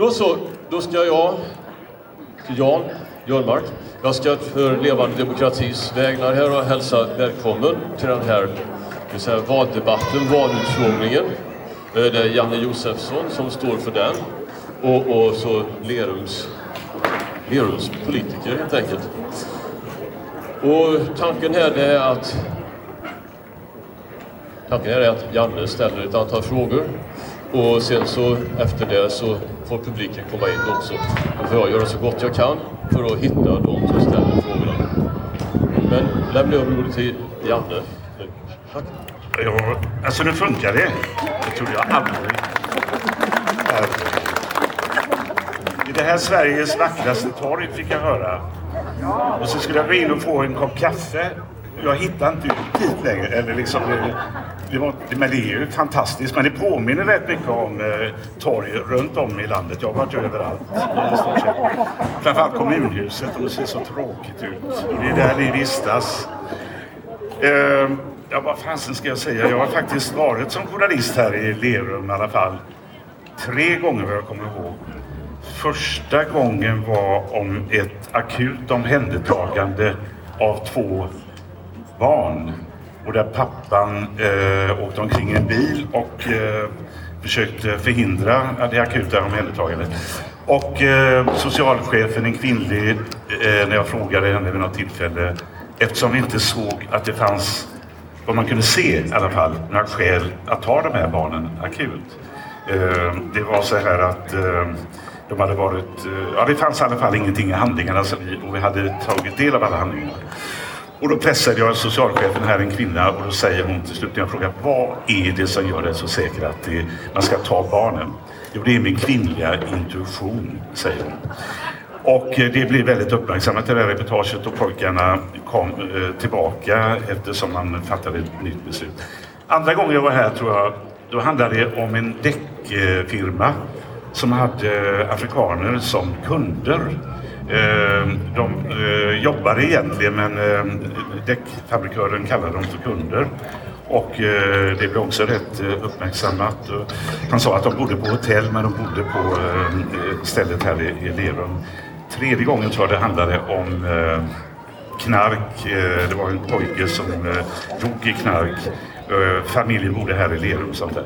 Då så, då ska jag till Jan Jörnmark, Jag ska för Levande Demokratis vägnar här och hälsa välkommen till den här säga, valdebatten, valutfrågningen. Eh, det är Janne Josefsson som står för den och, och så Lerums, Lerums politiker helt enkelt. Och tanken här är att Tanken är att Janne ställer ett antal frågor och sen så efter det så får publiken komma in också. Då får jag göra så gott jag kan för att hitta de som ställer frågorna. Men lämnar över ordet till Janne. Tack. Ja, alltså nu funkar det. Det trodde jag aldrig. I det här Sveriges vackraste torg fick jag höra. Och så skulle jag gå in och få en kopp kaffe. Jag hittade inte ut dit längre. Eller liksom, det, det var, men det är ju fantastiskt. Men det påminner rätt mycket om eh, torg runt om i landet. Jag har varit överallt. Framförallt kommunhuset. Och det ser så tråkigt ut. Det är där vi vistas. Eh, ja, vad fasen ska jag säga? Jag har faktiskt varit som journalist här i Lerum i alla fall. Tre gånger vad jag kommer ihåg. Första gången var om ett akut omhändertagande av två barn. Och där pappan eh, åkte omkring i en bil och eh, försökte förhindra det akuta omhändertagandet. Och eh, socialchefen, en kvinnlig, eh, när jag frågade henne vid något tillfälle, eftersom vi inte såg att det fanns, vad man kunde se i alla fall, några skäl att ta de här barnen akut. Eh, det var så här att eh, de hade varit, eh, ja det fanns i alla fall ingenting i handlingarna så vi, och vi hade tagit del av alla handlingar. Och då pressade jag socialchefen här, en kvinna, och då säger hon till slut när jag frågar vad är det som gör dig så säker att det, man ska ta barnen? Jo, det är min kvinnliga intuition, säger hon. Och eh, det blev väldigt uppmärksammat det där reportaget och pojkarna kom eh, tillbaka eftersom man fattade ett nytt beslut. Andra gången jag var här tror jag, då handlade det om en däckfirma som hade eh, afrikaner som kunder. Eh, de eh, jobbade egentligen men eh, däckfabrikören kallade dem för kunder. Och eh, det blev också rätt eh, uppmärksammat. Han sa att de bodde på hotell men de bodde på eh, stället här i Lerum. Tredje gången tror jag det handlade om knark. Det var en pojke som dog i knark. Familjen bodde här i Lerum. Sånt där.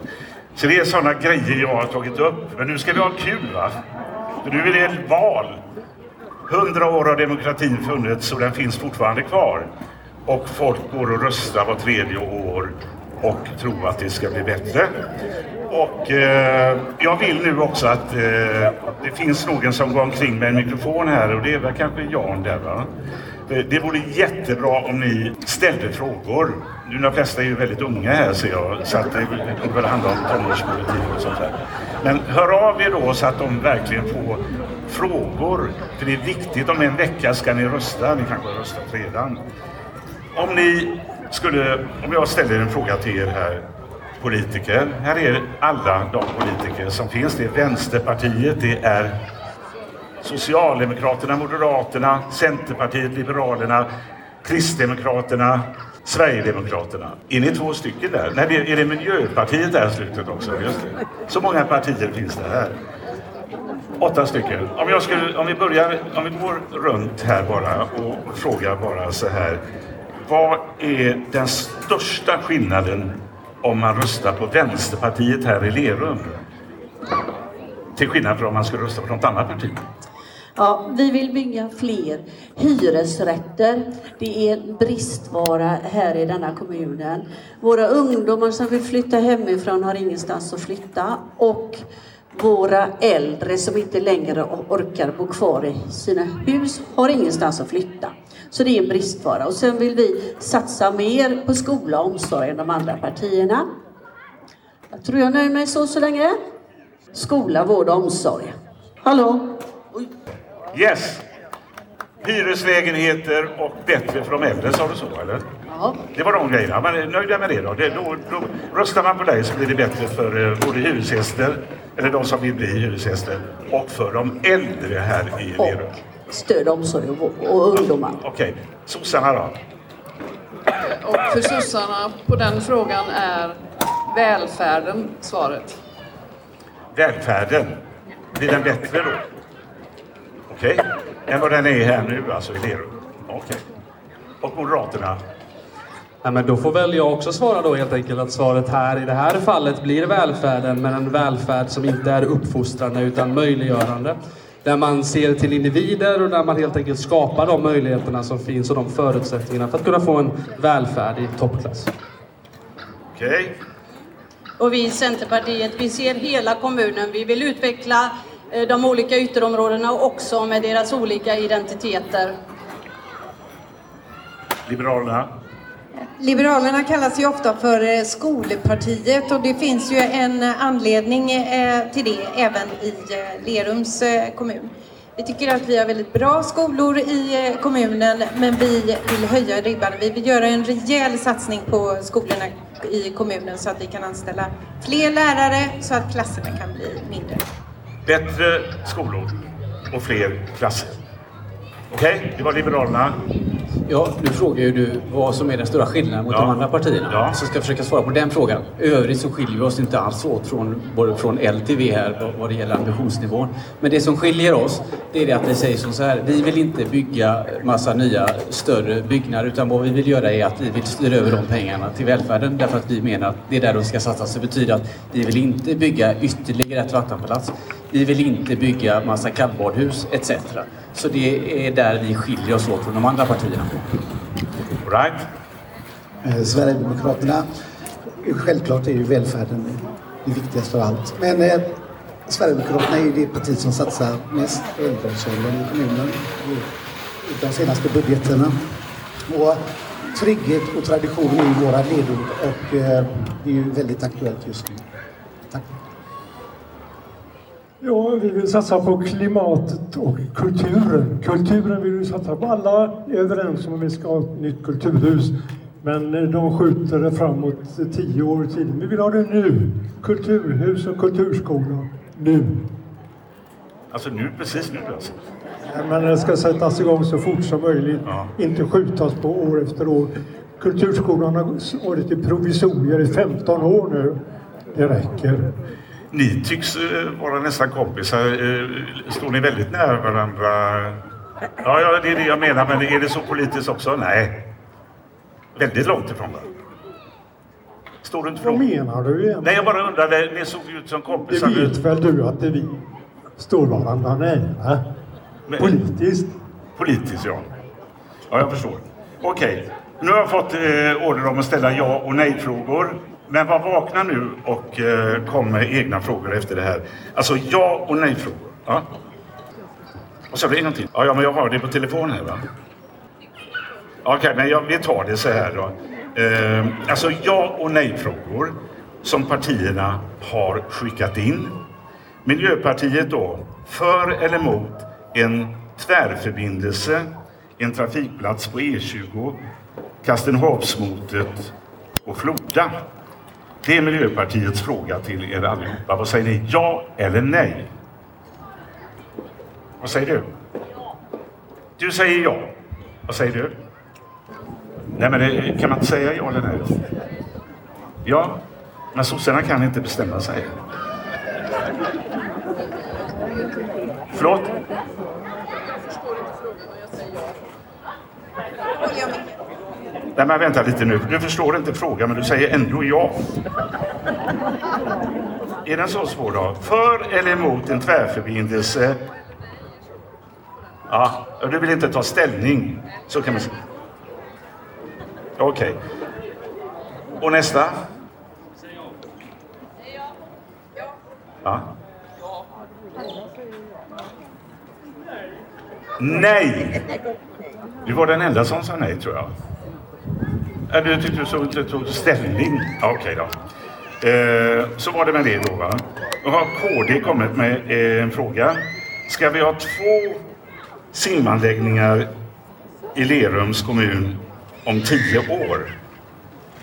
Så det är sådana grejer jag har tagit upp. Men nu ska vi ha kul va? För nu är det val. Hundra år har demokratin funnits och den finns fortfarande kvar. Och folk går och röstar var tredje år och tror att det ska bli bättre. Och eh, jag vill nu också att eh, det finns någon som går omkring med en mikrofon här och det är väl kanske Jan där va? Eh, det vore jättebra om ni ställde frågor. Nu de flesta är ju väldigt unga här ser jag, så att det kommer väl handla om tonårspolitik och sånt där. Men hör av er då så att de verkligen får frågor. För det är viktigt, om en vecka ska ni rösta, ni kanske har röstat redan. Om ni skulle, om jag ställer en fråga till er här, politiker. Här är alla de politiker som finns. Det är Vänsterpartiet, det är Socialdemokraterna, Moderaterna, Centerpartiet, Liberalerna, Kristdemokraterna, Sverigedemokraterna. Är ni två stycken där? Nej, är det Miljöpartiet där i slutet också? Just det. Så många partier finns det här. Åtta stycken. Om, jag skulle, om vi börjar, om vi går runt här bara och frågar bara så här. Vad är den största skillnaden om man röstar på Vänsterpartiet här i Lerum? Till skillnad från om man skulle rösta på något annat parti. Ja, vi vill bygga fler hyresrätter. Det är en bristvara här i denna kommunen. Våra ungdomar som vill flytta hemifrån har ingenstans att flytta och våra äldre som inte längre orkar bo kvar i sina hus har ingenstans att flytta. Så det är en bristvara. Och sen vill vi satsa mer på skola och omsorg än de andra partierna. Jag tror jag nöjer mig så så länge. Skola, vård och omsorg. Hallå? Yes! Hyreslägenheter och bättre för de äldre, sa du så eller? Ja. Det var de grejerna. Man är nöjda med det då. Det, då, då röstar man på dig så blir det bättre för eh, både hyresgäster, eller de som vill bli hyresgäster, och för de äldre här i Lerum. Stöd, omsorg och, och ungdomar. Okej. Okay. Sossarna då? Och för sossarna på den frågan är välfärden svaret. Välfärden? Blir den bättre då? Okej? Än vad den är här nu, alltså i Lerum? Okej. Och Moderaterna? Ja, men då får väl jag också svara då helt enkelt att svaret här i det här fallet blir välfärden, men en välfärd som inte är uppfostrande utan möjliggörande. Där man ser till individer och där man helt enkelt skapar de möjligheterna som finns och de förutsättningarna för att kunna få en välfärd i toppklass. Okej? Och vi i Centerpartiet, vi ser hela kommunen. Vi vill utveckla de olika ytterområdena också med deras olika identiteter. Liberalerna? Liberalerna kallas ju ofta för eh, skolpartiet och det finns ju en anledning eh, till det även i eh, Lerums kommun. Vi tycker att vi har väldigt bra skolor i kommunen men vi vill höja ribban. Vi vill göra en rejäl satsning på skolorna i kommunen så att vi kan anställa fler lärare så att klasserna kan bli mindre. Bättre skolor och fler klasser. Okej, okay, det var Liberalerna. Ja, nu frågar ju du vad som är den stora skillnaden mot ja. de andra partierna. Ja. Så ska jag försöka svara på den frågan. I övrigt så skiljer vi oss inte alls åt från, både från L till V här vad det gäller ambitionsnivån. Men det som skiljer oss, det är det att vi säger så här. Vi vill inte bygga massa nya större byggnader utan vad vi vill göra är att vi vill styra över de pengarna till välfärden därför att vi menar att det är där de ska satsas. Det betyder att vi vill inte bygga ytterligare ett vattenpalats. Vi vill inte bygga massa kallbadhus etc. Så det är där vi skiljer oss åt från de andra partierna. Right. Eh, Sverigedemokraterna, självklart är ju välfärden det viktigaste av allt. Men eh, Sverigedemokraterna är ju det parti som satsar mest på äldreomsorgen i kommunen i de senaste budgeterna. Och trygghet och tradition är ju våra ledord och eh, det är ju väldigt aktuellt just nu. Ja, vi vill satsa på klimatet och kulturen. Kulturen vill vi satsa på. Alla är överens om att vi ska ha ett nytt kulturhus. Men de skjuter det framåt tio år i tiden. Vi vill ha det nu. Kulturhus och kulturskola. Nu. Alltså nu, precis nu alltså? Men det ska sättas igång så fort som möjligt. Ja. Inte skjutas på år efter år. Kulturskolan har varit i provisorier i 15 år nu. Det räcker. Ni tycks eh, vara nästan kompisar. Eh, står ni väldigt nära varandra? Ja, ja, det är det jag menar. Men är det så politiskt också? Nej. Väldigt långt ifrån varandra. Står du inte Vad menar du egentligen? Nej, jag bara undrade. Ni såg ut som kompisar. Det vet väl du att det vi står varandra nära? Men, politiskt. Politiskt, ja. Ja, jag förstår. Okej. Nu har jag fått eh, order om att ställa ja och nej-frågor. Men var vakna nu och eh, kom med egna frågor efter det här. Alltså ja och nej-frågor. Ja. Och så blir det någonting. Ja, ja, men jag har det på telefon här va? Okej, okay, men jag, vi tar det så här då. Eh, alltså ja och nej-frågor som partierna har skickat in. Miljöpartiet då, för eller mot en tvärförbindelse, en trafikplats på E20, Kastenhavsmotet och Floda. Det är Miljöpartiets fråga till er allihopa. Vad säger ni? Ja eller nej? Vad säger du? Du säger ja. Vad säger du? Nej, men det, kan man inte säga ja eller nej? Ja, men sossarna kan inte bestämma sig. Förlåt? Nej men vänta lite nu. Du förstår inte frågan men du säger ändå ja. Är den så svår då? För eller emot en tvärförbindelse? Ja, du vill inte ta ställning. Så kan man säga. Okej. Okay. Och nästa? Ja. Nej! Du var den enda som sa nej tror jag. Du tyckte du så, tog ställning? Okej okay då. Eh, så var det med det då va. Då har KD kommit med eh, en fråga. Ska vi ha två simanläggningar i Lerums kommun om tio år?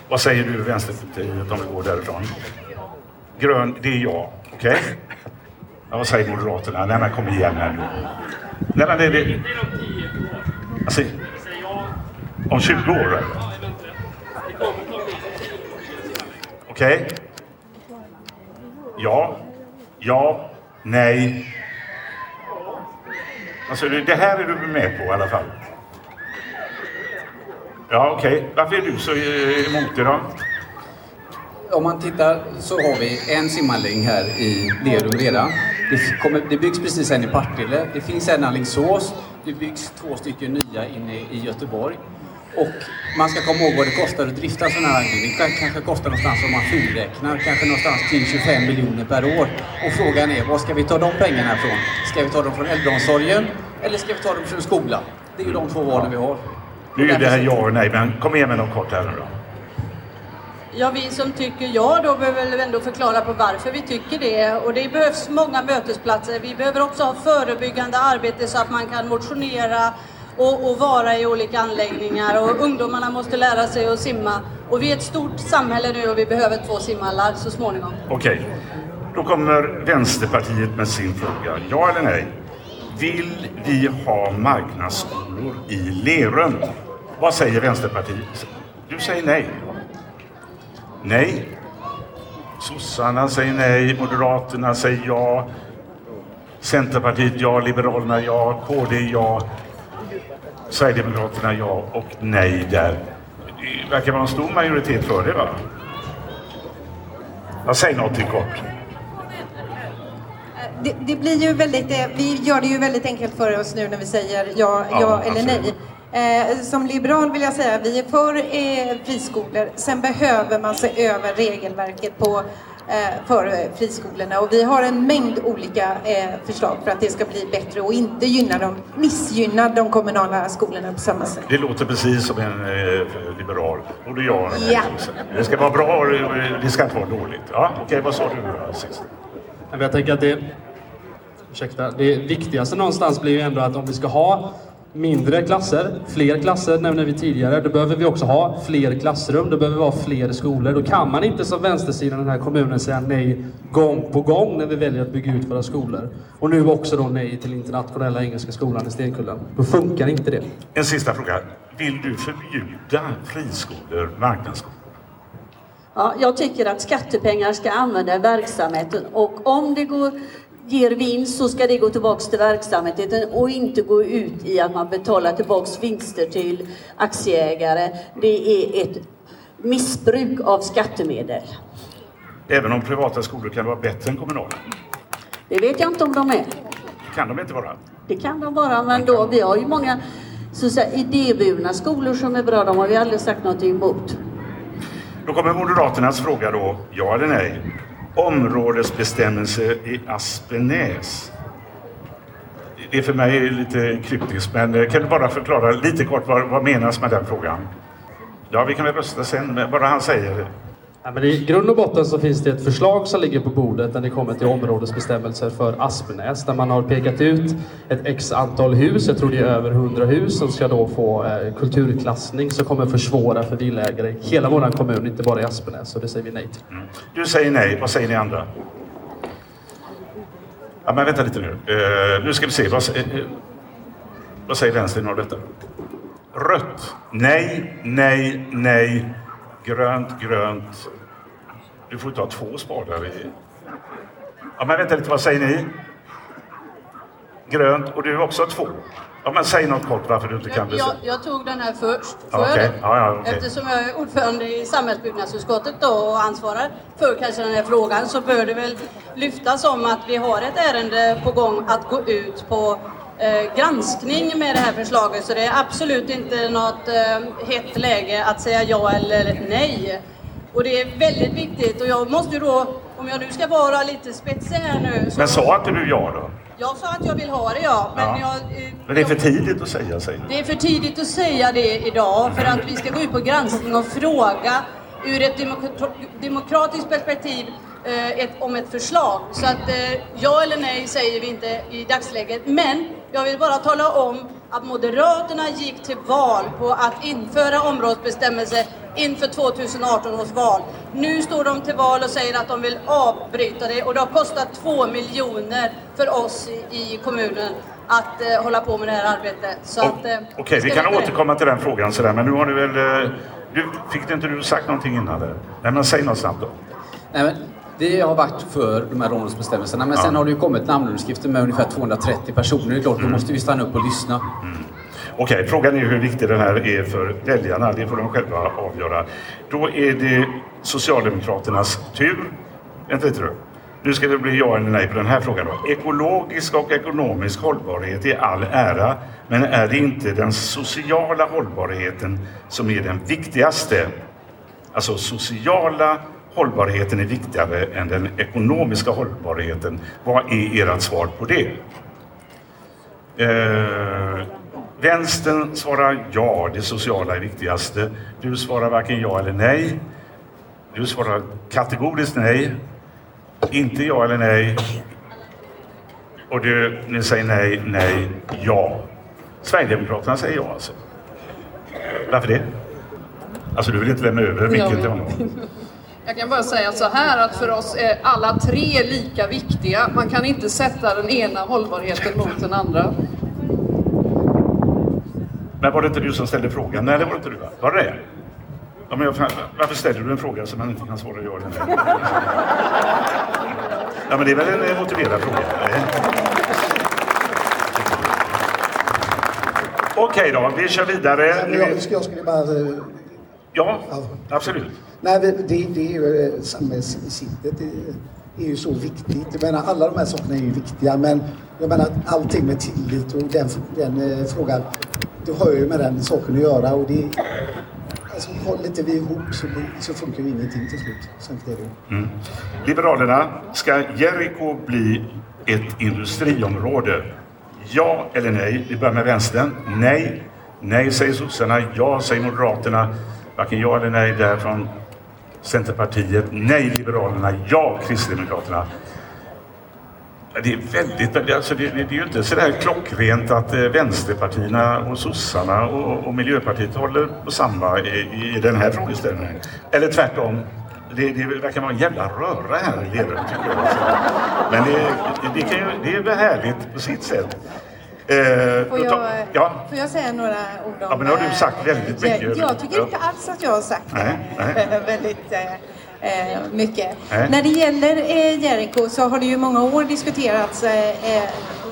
Vad säger du Vänsterpartiet om vi går därifrån? Grön, det är ja. Okej? Okay? Ja, vad säger Moderaterna? Nej men kom igen här nu. Nej men det är det. Alltså, om 20 år eller? Okej? Okay. Ja. Ja. Nej. Alltså det här är du med på i alla fall? Ja, okej. Okay. Varför är du så eh, emot det då? Om man tittar så har vi en simanläggning här i Lerum redan. Det, kommer, det byggs precis en i Partille. Det finns en i Alingsås. Det byggs två stycken nya inne i Göteborg. Och man ska komma ihåg vad det kostar att drifta en sån här anläggning. Det kanske kostar någonstans, om man fulräknar, kanske någonstans till 25 miljoner per år. Och frågan är, var ska vi ta de pengarna ifrån? Ska vi ta dem från äldreomsorgen eller ska vi ta dem från skolan? Det är ju de två valen vi har. Nu är det här ja och nej, men kom igen med något kort här nu då. Ja, vi som tycker ja då behöver väl ändå förklara på varför vi tycker det. Och det behövs många mötesplatser. Vi behöver också ha förebyggande arbete så att man kan motionera och, och vara i olika anläggningar. Och ungdomarna måste lära sig att simma. Och vi är ett stort samhälle nu och vi behöver två simhallar så småningom. Okej, okay. då kommer Vänsterpartiet med sin fråga. Ja eller nej? Vill vi ha marknadsskolor i Lerum? Vad säger Vänsterpartiet? Du säger nej. Nej. Sossarna säger nej, Moderaterna säger ja. Centerpartiet ja, Liberalerna ja, KD ja. Sverigedemokraterna ja och nej där. Det verkar vara en stor majoritet för det va? Jag säger någonting kort. Det, det, blir ju väldigt, eh, vi gör det ju väldigt enkelt för oss nu när vi säger ja, ja, ja eller nej. Eh, som liberal vill jag säga vi är för eh, friskolor. Sen behöver man se över regelverket på, för friskolorna och vi har en mängd olika eh, förslag för att det ska bli bättre och inte gynna dem, missgynna de kommunala skolorna på samma sätt. Det låter precis som en eh, liberal. Både jag och ja. Det ska vara bra, det ska inte vara dåligt. Ja, Okej, okay, vad sa du sist? Jag tänker att det, ursäkta, det viktigaste någonstans blir ju ändå att om vi ska ha mindre klasser, fler klasser nämnde vi tidigare. Då behöver vi också ha fler klassrum, då behöver vi ha fler skolor. Då kan man inte som vänstersidan i den här kommunen säga nej gång på gång när vi väljer att bygga ut våra skolor. Och nu också då nej till internationella engelska skolan i Stenkullen. Då funkar inte det. En sista fråga. Vill du förbjuda friskolor, marknadsskolor? Ja, jag tycker att skattepengar ska användas i verksamheten och om det går ger vinst så ska det gå tillbaks till verksamheten och inte gå ut i att man betalar tillbaks vinster till aktieägare. Det är ett missbruk av skattemedel. Även om privata skolor kan vara bättre än kommunala? Det vet jag inte om de är. kan de inte vara? Det kan de vara, men då, vi har ju många så att säga, idéburna skolor som är bra. De har vi aldrig sagt något emot. Då kommer Moderaternas fråga då, ja eller nej? Områdesbestämmelse i Aspenäs. Det är för mig lite kryptiskt, men eh, kan du bara förklara lite kort vad, vad menas med den frågan? Ja, vi kan väl rösta sen, men bara han säger det. Ja, men I grund och botten så finns det ett förslag som ligger på bordet när det kommer till områdesbestämmelser för Aspenäs där man har pekat ut ett x antal hus, jag tror det är över 100 hus, som ska då få eh, kulturklassning som kommer försvåra för villaägare i hela vår kommun, inte bara i Aspenäs. Så det säger vi nej till. Mm. Du säger nej, vad säger ni andra? Ja, men vänta lite nu. Uh, nu ska vi se. Vad, uh, vad säger vänstern om detta? Rött. Nej, nej, nej grönt, grönt. Du får ta två spadar i. Ja, men vänta lite, vad säger ni? Grönt och du också två. Ja, men säg något kort varför du inte kan jag, jag, jag tog den här först. Får okay. jag ja, ja, okay. Eftersom jag är ordförande i samhällsbyggnadsutskottet då och ansvarar för kanske den här frågan så bör det väl lyftas om att vi har ett ärende på gång att gå ut på eh, granskning med det här förslaget så det är absolut inte något eh, hett läge att säga ja eller nej. Och det är väldigt viktigt och jag måste ju då, om jag nu ska vara lite spetsig här nu. Men sa inte du ja då? Jag sa att jag vill ha det ja. Men, ja. Jag, eh, men det är för tidigt att säga, säger Det är för tidigt att säga det idag för att vi ska gå ut på granskning och fråga ur ett demokratiskt perspektiv eh, ett, om ett förslag. Så att eh, ja eller nej säger vi inte i dagsläget. Men jag vill bara tala om att Moderaterna gick till val på att införa områdesbestämmelser inför 2018 års val. Nu står de till val och säger att de vill avbryta det och det har kostat två miljoner för oss i, i kommunen att eh, hålla på med det här arbetet. Så eh, Okej, okay, vi kan återkomma till den frågan sådär, men nu har du väl... Eh, du, fick inte du sagt någonting innan? Där? Nej, men säg något snabbt då. Nej, men Vi har varit för de här områdesbestämmelserna men sen har det ju kommit namnunderskrifter med ungefär 230 personer. Det är klart, då måste vi stanna upp och lyssna. Okej, frågan är hur viktig den här är för väljarna. Det får de själva avgöra. Då är det Socialdemokraternas tur. Vänta lite nu. Nu ska det bli ja eller nej på den här frågan. Då. Ekologisk och ekonomisk hållbarhet är all ära, men är det inte den sociala hållbarheten som är den viktigaste? Alltså sociala hållbarheten är viktigare än den ekonomiska hållbarheten. Vad är ert svar på det? Eh, vänstern svarar ja, det sociala är viktigaste. Du svarar varken ja eller nej. Du svarar kategoriskt nej. Inte ja eller nej. Och du, ni säger nej, nej, ja. Sverigedemokraterna säger ja alltså. Varför det? Alltså du vill inte lämna över micken till honom? Jag kan bara säga så här att för oss är alla tre lika viktiga. Man kan inte sätta den ena hållbarheten mot den andra. Men var det inte du som ställde frågan? Nej, det var inte du va? Var det? Ja, men jag, varför ställer du en fråga som man inte kan svara ja eller? Ja, men det är väl en motiverad fråga? Okej då, vi kör vidare. Jag, jag skulle bara... eh, Ja, absolut. Nej, det, det är ju eh, samhällssittet. Det är ju så viktigt. Jag menar, alla de här sakerna är ju viktiga, men jag menar allting med tillit och den, den eh, frågan, det har ju med den saken att göra och det Alltså, håller inte vi ihop så, så funkar ju ingenting till slut. Så är det. Mm. Liberalerna, ska Jeriko bli ett industriområde? Ja eller nej? Vi börjar med vänstern. Nej. Nej säger sossarna. Ja säger Moderaterna. Varken ja eller nej där från Centerpartiet. Nej Liberalerna. Ja Kristdemokraterna. Det är väldigt, alltså det, det, det är ju inte sådär klockrent att eh, vänsterpartierna och sossarna och, och Miljöpartiet håller på samma i, i den här frågeställningen. Eller tvärtom. Det, det verkar vara en jävla röra här i Lerum. Men det, det, kan ju, det är väl härligt på sitt sätt. Eh, Får jag, ja, får jag säga några ord om... ja, men nu har du eh, sagt väldigt mycket. Jag, jag tycker inte alls att jag har sagt Nej, nej. väldigt eh, eh, mycket. Nej. När det gäller eh, Jericho så har det ju många år diskuterats eh, eh,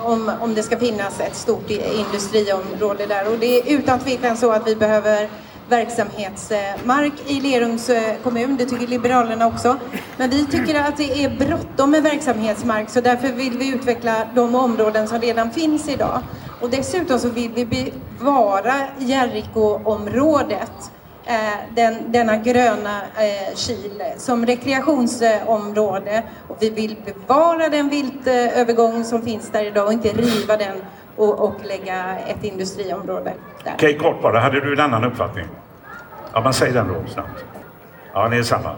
om, om det ska finnas ett stort industriområde där och det är utan tvekan så att vi behöver verksamhetsmark i Lerums eh, kommun. Det tycker Liberalerna också. Men vi tycker att det är bråttom med verksamhetsmark så därför vill vi utveckla de områden som redan finns idag. Och dessutom så vill vi bevara Jerikoområdet, eh, den, denna gröna eh, kil som rekreationsområde. Och vi vill bevara den viltövergång som finns där idag och inte riva den och, och lägga ett industriområde där. Okej, kort bara. Hade du en annan uppfattning? Ja, man säger den då snabbt. Ja, ni är samma.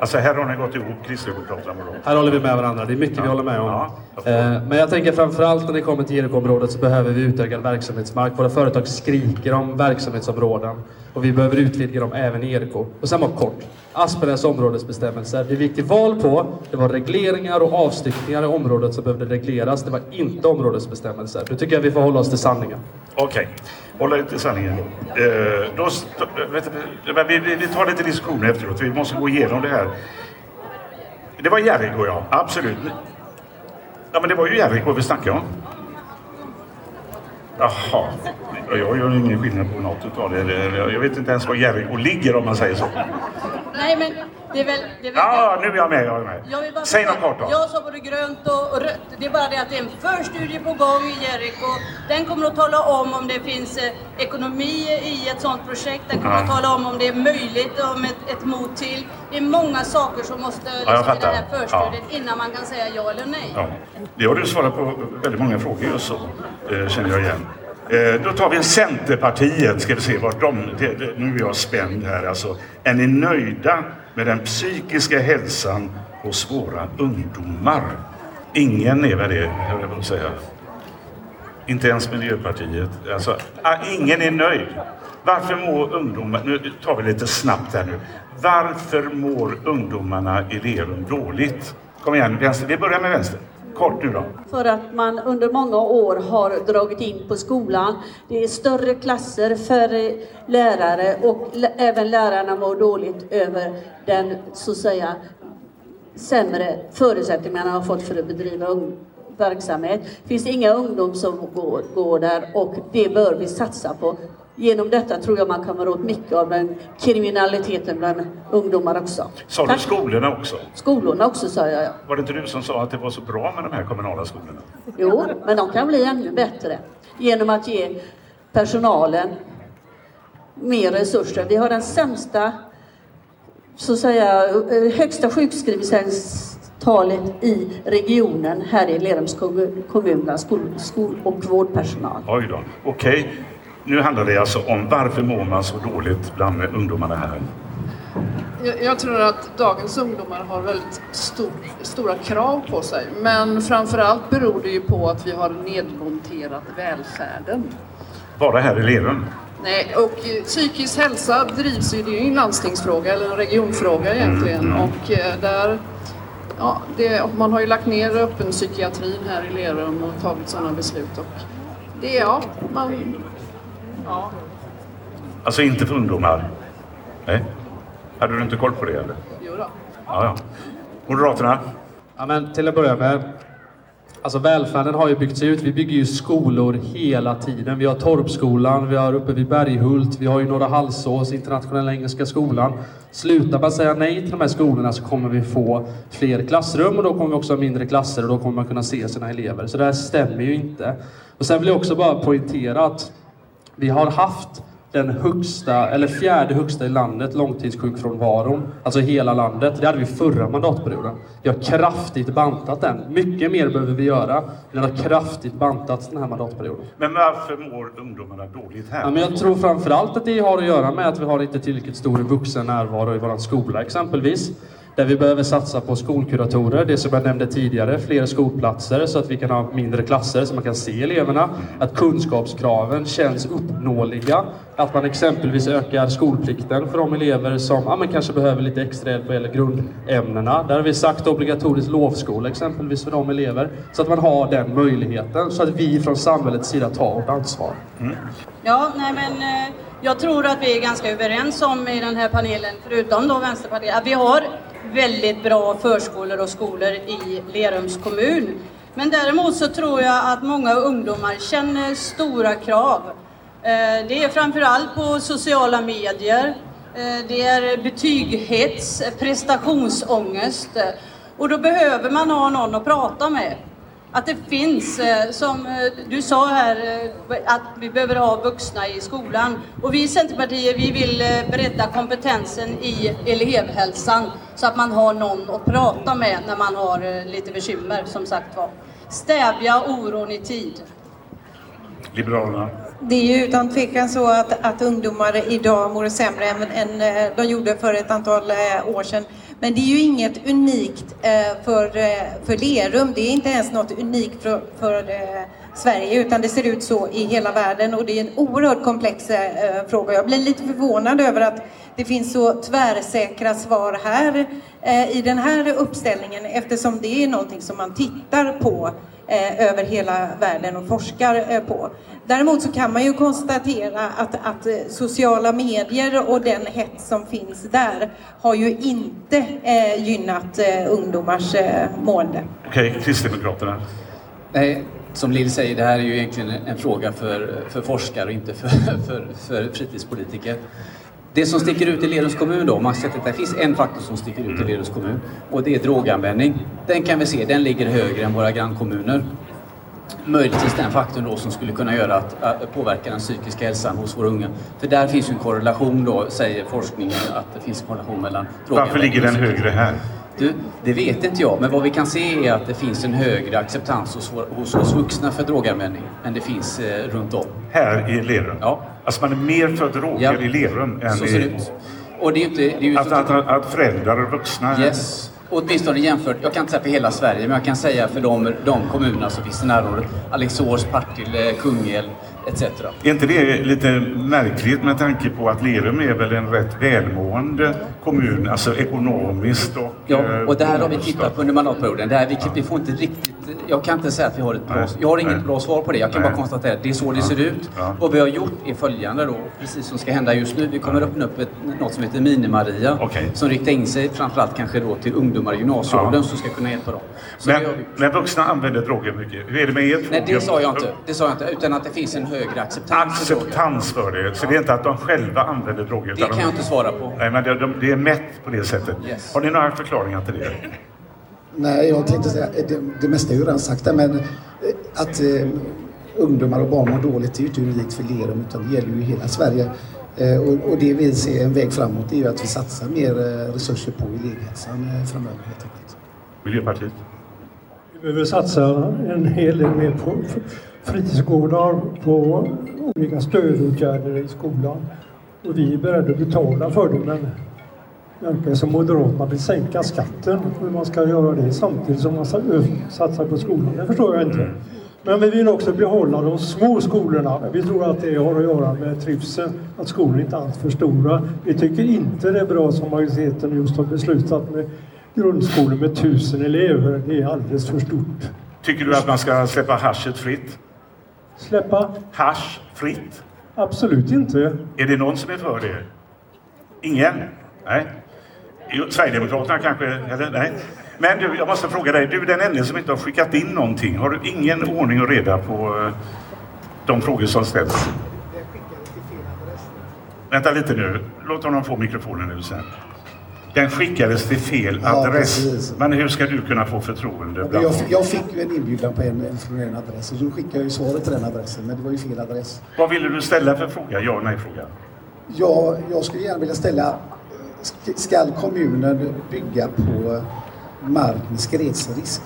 Alltså här har ni gått ihop, Kristdemokraterna och Moderaterna. Här håller vi med varandra. Det är mycket vi håller med om. Eh, Men jag tänker framförallt när det kommer till Jericho-området så behöver vi utökad verksamhetsmark. Våra företag skriker om verksamhetsområden och vi behöver utvidga dem även i Jericho. Och sen bara kort. Aspenäs områdesbestämmelser. Det vi gick till val på, det var regleringar och avstyckningar i området som behövde regleras. Det var inte områdesbestämmelser. Nu tycker jag vi får hålla oss till sanningen. Okej, hålla er till sanningen då. Eh, då st- vet vi, vi, vi tar lite diskussioner efteråt. Vi måste gå igenom det här. Det var Jeriko ja. Absolut. Ja, men det var ju Jeriko vi snackade om. Jaha. Jag gör ingen skillnad på något utav det. Jag vet inte ens var Jerringå ligger om man säger så. Nej, men det är väl... Det är väl Ja, nu är jag med. Jag är med. Jag vill bara Säg något kort då. Jag sa både grönt och, och rött. Det är bara det att det är en förstudie på gång i Jericho. Den kommer att tala om om det finns eh, ekonomi i ett sådant projekt. Den kommer Ja. att tala om om det är möjligt, om ett, ett mot till. Det är många saker som måste liksom, i den här förstudien innan man kan säga ja eller nej. Ja, det har du svarat på väldigt många frågor just så, eh, känner jag igen. Eh, då tar vi Centerpartiet, ska vi se vart de... Det, det, nu är jag spänd här alltså. Är ni nöjda med den psykiska hälsan hos våra ungdomar? Ingen är väl det, höll jag på att säga. Inte ens Miljöpartiet. Alltså, ah, ingen är nöjd. Varför mår ungdomar... Nu tar vi lite snabbt här nu. Varför mår ungdomarna i Lerum dåligt? Kom igen, vänster. Vi börjar med vänster. Kort nu då. För att man under många år har dragit in på skolan. Det är större klasser, färre lärare och även lärarna mår dåligt över den så att säga sämre förutsättningar man har fått för att bedriva verksamhet. Det finns inga ungdomar som går, går där och det bör vi satsa på. Genom detta tror jag man kommer åt mycket av den kriminaliteten bland ungdomar också. Sa du skolorna också? Skolorna också sa jag ja. Var det inte du som sa att det var så bra med de här kommunala skolorna? Jo, men de kan bli ännu bättre genom att ge personalen mer resurser. Vi har den sämsta, så att säga, högsta sjukskrivningstalet i regionen här i Lerums kommun, skol, skol och vårdpersonal. Oj då, okej. Okay. Nu handlar det alltså om varför mår man så dåligt bland ungdomarna här? Jag, jag tror att dagens ungdomar har väldigt stor, stora krav på sig. Men framförallt beror det ju på att vi har nedmonterat välfärden. Bara här i Lerum? Nej, och psykisk hälsa drivs ju, det är ju en landstingsfråga eller en regionfråga egentligen. Mm. Och eh, där, ja, det, man har ju lagt ner öppen psykiatrin här i Lerum och tagit sådana beslut. Och det, ja, man... Ja. Alltså inte för ungdomar? Nej? Hade du inte koll på det eller? Jo då. Ja, ja. Moderaterna? Ja, men till att börja med Alltså välfärden har ju byggts ut. Vi bygger ju skolor hela tiden. Vi har Torpskolan, vi har uppe vid Berghult, vi har ju Norra Halsås, Internationella Engelska Skolan. Slutar man säga nej till de här skolorna så kommer vi få fler klassrum och då kommer vi också ha mindre klasser och då kommer man kunna se sina elever. Så det här stämmer ju inte. Och sen vill jag också bara poängtera att vi har haft den högsta, eller fjärde högsta i landet, långtidssjukfrånvaron. Alltså hela landet. Det hade vi förra mandatperioden. Vi har kraftigt bantat den. Mycket mer behöver vi göra. Den har kraftigt bantats den här mandatperioden. Men varför mår ungdomarna dåligt här? Ja, men jag tror framförallt att det har att göra med att vi har inte tillräckligt stor vuxen närvaro i vår skola exempelvis. Där vi behöver satsa på skolkuratorer, det som jag nämnde tidigare, fler skolplatser så att vi kan ha mindre klasser så man kan se eleverna. Att kunskapskraven känns uppnåeliga. Att man exempelvis ökar skolplikten för de elever som ja, men kanske behöver lite extra hjälp vad gäller grundämnena. Där har vi sagt obligatorisk lovskola exempelvis för de elever. Så att man har den möjligheten så att vi från samhällets sida tar vårt ansvar. Mm. Ja, nej men eh, jag tror att vi är ganska överens om i den här panelen, förutom då Vänsterpartiet, att vi har väldigt bra förskolor och skolor i Lerums kommun. Men däremot så tror jag att många ungdomar känner stora krav. Eh, det är framförallt på sociala medier. Eh, det är betygshets, prestationsångest. Och då behöver man ha någon att prata med att det finns, eh, som eh, du sa här, eh, att vi behöver ha vuxna i skolan. Och vi i Centerpartiet vi vill bredda kompetensen i elevhälsan så att man har någon att prata med när man har lite bekymmer, som sagt var. Stävja oron i tid. Liberalerna? Det är ju utan tvekan så att, att ungdomar idag mår sämre än, än de gjorde för ett antal år sedan. Men det är ju inget unikt eh, för, eh, för Lerum. Det är inte ens något unikt för, för eh, Sverige utan det ser ut så i hela världen och det är en oerhört komplex fråga. Jag blir lite förvånad över att det finns så tvärsäkra svar här i den här uppställningen eftersom det är någonting som man tittar på över hela världen och forskar på. Däremot så kan man ju konstatera att, att sociala medier och den hets som finns där har ju inte eh, gynnat eh, ungdomars eh, mående. Okej, okay, Kristdemokraterna? Nej, som Lill säger, det här är ju egentligen en fråga för, för forskare och inte för, för, för fritidspolitiker. Det som sticker ut i Lerums kommun då, om man sett att det finns en faktor som sticker ut i Lerums kommun och det är droganvändning. Den kan vi se, den ligger högre än våra grannkommuner möjligtvis den faktorn då som skulle kunna göra att, att påverka den psykiska hälsan hos våra unga. För där finns ju en korrelation då, säger forskningen, att det finns en korrelation mellan Varför ligger den högre här? Du, det vet inte jag, men vad vi kan se är att det finns en högre acceptans hos, hos oss vuxna för droganvändning än det finns eh, runt om. Här i Lerum? Ja. Alltså man är mer för droger ja. i Lerum än Så ser det ut. Och det är inte, det är att, att, att, att föräldrar och vuxna... Yes åtminstone jämfört, jag kan inte säga för hela Sverige, men jag kan säga för de, de kommunerna som finns i närområdet. Alingsås, Partille, Kungälv, etc. Är inte det lite märkligt med tanke på att Lerum är väl en rätt välmående kommun, alltså ekonomiskt och... Ja, eh, och där har vi tittat på under mandatperioden. Där vi, vi får inte riktigt, jag kan inte säga att vi har ett bra, jag har inget bra svar på det. Jag kan Nej. bara konstatera att det är så det ser ut. Ja. Vad vi har gjort är följande då, precis som ska hända just nu. Vi kommer öppna upp ett, något som heter Mini-Maria. Som riktar in sig framförallt kanske då till ungdomar i gymnasieåldern Ja. som ska kunna hjälpa dem. Så Men, det men vuxna använder droger mycket. Hur är det med er Nej, det sa jag inte. Det sa jag inte. Utan att det finns en högre acceptans för droger. Acceptans för det. Så det är inte att de själva använder droger. Det kan de- jag inte svara på. Nej, men det, de, det är mätt på det sättet. Yes. Har ni några förklaringar till det? Nej, jag tänkte säga, det, det mesta är ju redan sagt där, men eh, att eh, ungdomar och barn mår dåligt är ju inte unikt för Lerum utan det gäller ju i hela Sverige. Eh, och, och det vi ser en väg framåt är ju att vi satsar mer eh, resurser på elevhälsan eh, framöver helt enkelt. Miljöpartiet? Vi behöver satsa en hel del mer på fritidsgårdar, på olika stödåtgärder i skolan. Och vi är beredda att betala för det men det verkar som Moderaterna vill sänka skatten. Hur man ska göra det samtidigt som man satsar på skolan, det förstår jag inte. Men vi vill också behålla de små skolorna. Vi tror att det har att göra med trivseln, att skolorna inte är alltför stora. Vi tycker inte det är bra som majoriteten just har beslutat med grundskolor med tusen elever. Det är alldeles för stort. Tycker du att man ska släppa haschet fritt? Släppa? Hasch fritt? Absolut inte. Är det någon som är för det? Ingen? Nej? Jo, Sverigedemokraterna kanske? Eller? Nej? Men du, jag måste fråga dig. Du är den enda som inte har skickat in någonting. Har du ingen ordning och reda på eh, de frågor som ställs? Vänta lite nu. Låt honom få mikrofonen nu sen. Den skickades till fel Ja, adress. precis. Men hur ska du kunna få förtroende? Bland jag, jag fick ju en inbjudan på en, från en adress och då skickade jag ju svaret till den adressen men det var ju fel adress. Vad ville du ställa för fråga? Ja nej-fråga. Ja, jag skulle gärna vilja ställa, sk- skall kommunen bygga på mark med skredsrisk?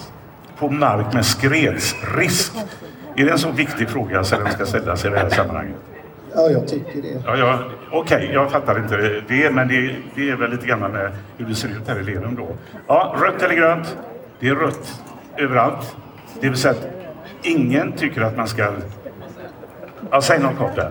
På mark med skredsrisk? Är det en så viktig fråga så den ska ställas i det här sammanhanget? Ja, jag tycker det. Ja, ja, Okej, jag fattar inte det, men det, det är väl lite grann med hur det ser ut här i Lerum då. Ja, rött eller grönt? Det är rött överallt. Det vill säga att ingen tycker att man ska... Ja, säg något kort där.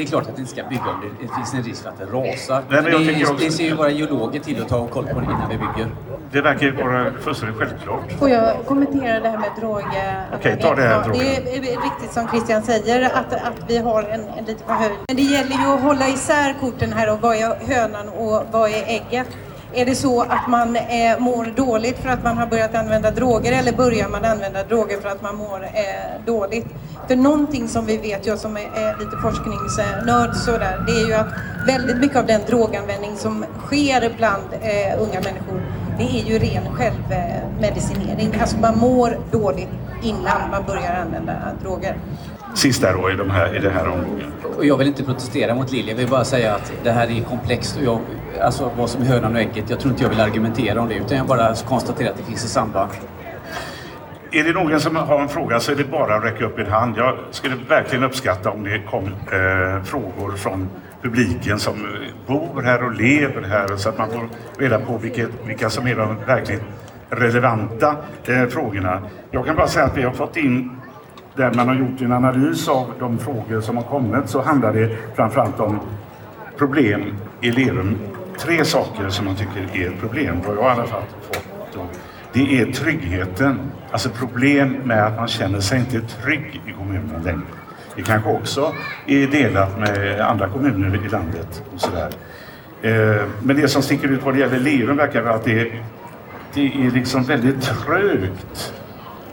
Det är klart att det inte ska bygga om det, det finns en risk för att det rasar. Nej, men jag det, också- det ser ju våra geologer till att ta koll på det innan vi bygger. Det verkar ju vara fullständigt självklart. Får jag kommentera det här med droger? Okej, ta det här, droger. Det är riktigt som Christian säger att, att vi har en, en liten förhöjning. Men det gäller ju att hålla isär korten här och vad är hönan och vad är ägget? Är det så att man eh, mår dåligt för att man har börjat använda droger eller börjar man använda droger för att man mår eh, dåligt? För någonting som vi vet, jag som är, är lite forskningsnörd sådär, det är ju att väldigt mycket av den droganvändning som sker bland eh, unga människor, det är ju ren självmedicinering. Alltså man mår dåligt innan man börjar använda droger. Sista då i, de här, i det här omgången. Och jag vill inte protestera mot Lilja, jag vill bara säga att det här är komplext och jag, alltså vad som är hönan och ägget, jag tror inte jag vill argumentera om det utan jag bara konstaterar att det finns ett samband. Är det någon som har en fråga så är det bara att räcka upp en hand. Jag skulle verkligen uppskatta om det kom eh, frågor från publiken som bor här och lever här så att man får reda på vilket, vilka som är de verkligt relevanta eh, frågorna. Jag kan bara säga att vi har fått in där man har gjort en analys av de frågor som har kommit så handlar det framförallt om problem i Lerum. Tre saker som man tycker är ett problem, vad jag i alla fall fått. Det är tryggheten, alltså problem med att man känner sig inte trygg i kommunen längre. Det kanske också är delat med andra kommuner i landet. Och sådär. Eh, men det som sticker ut vad det gäller Lerum verkar vara att det, det är liksom väldigt trögt.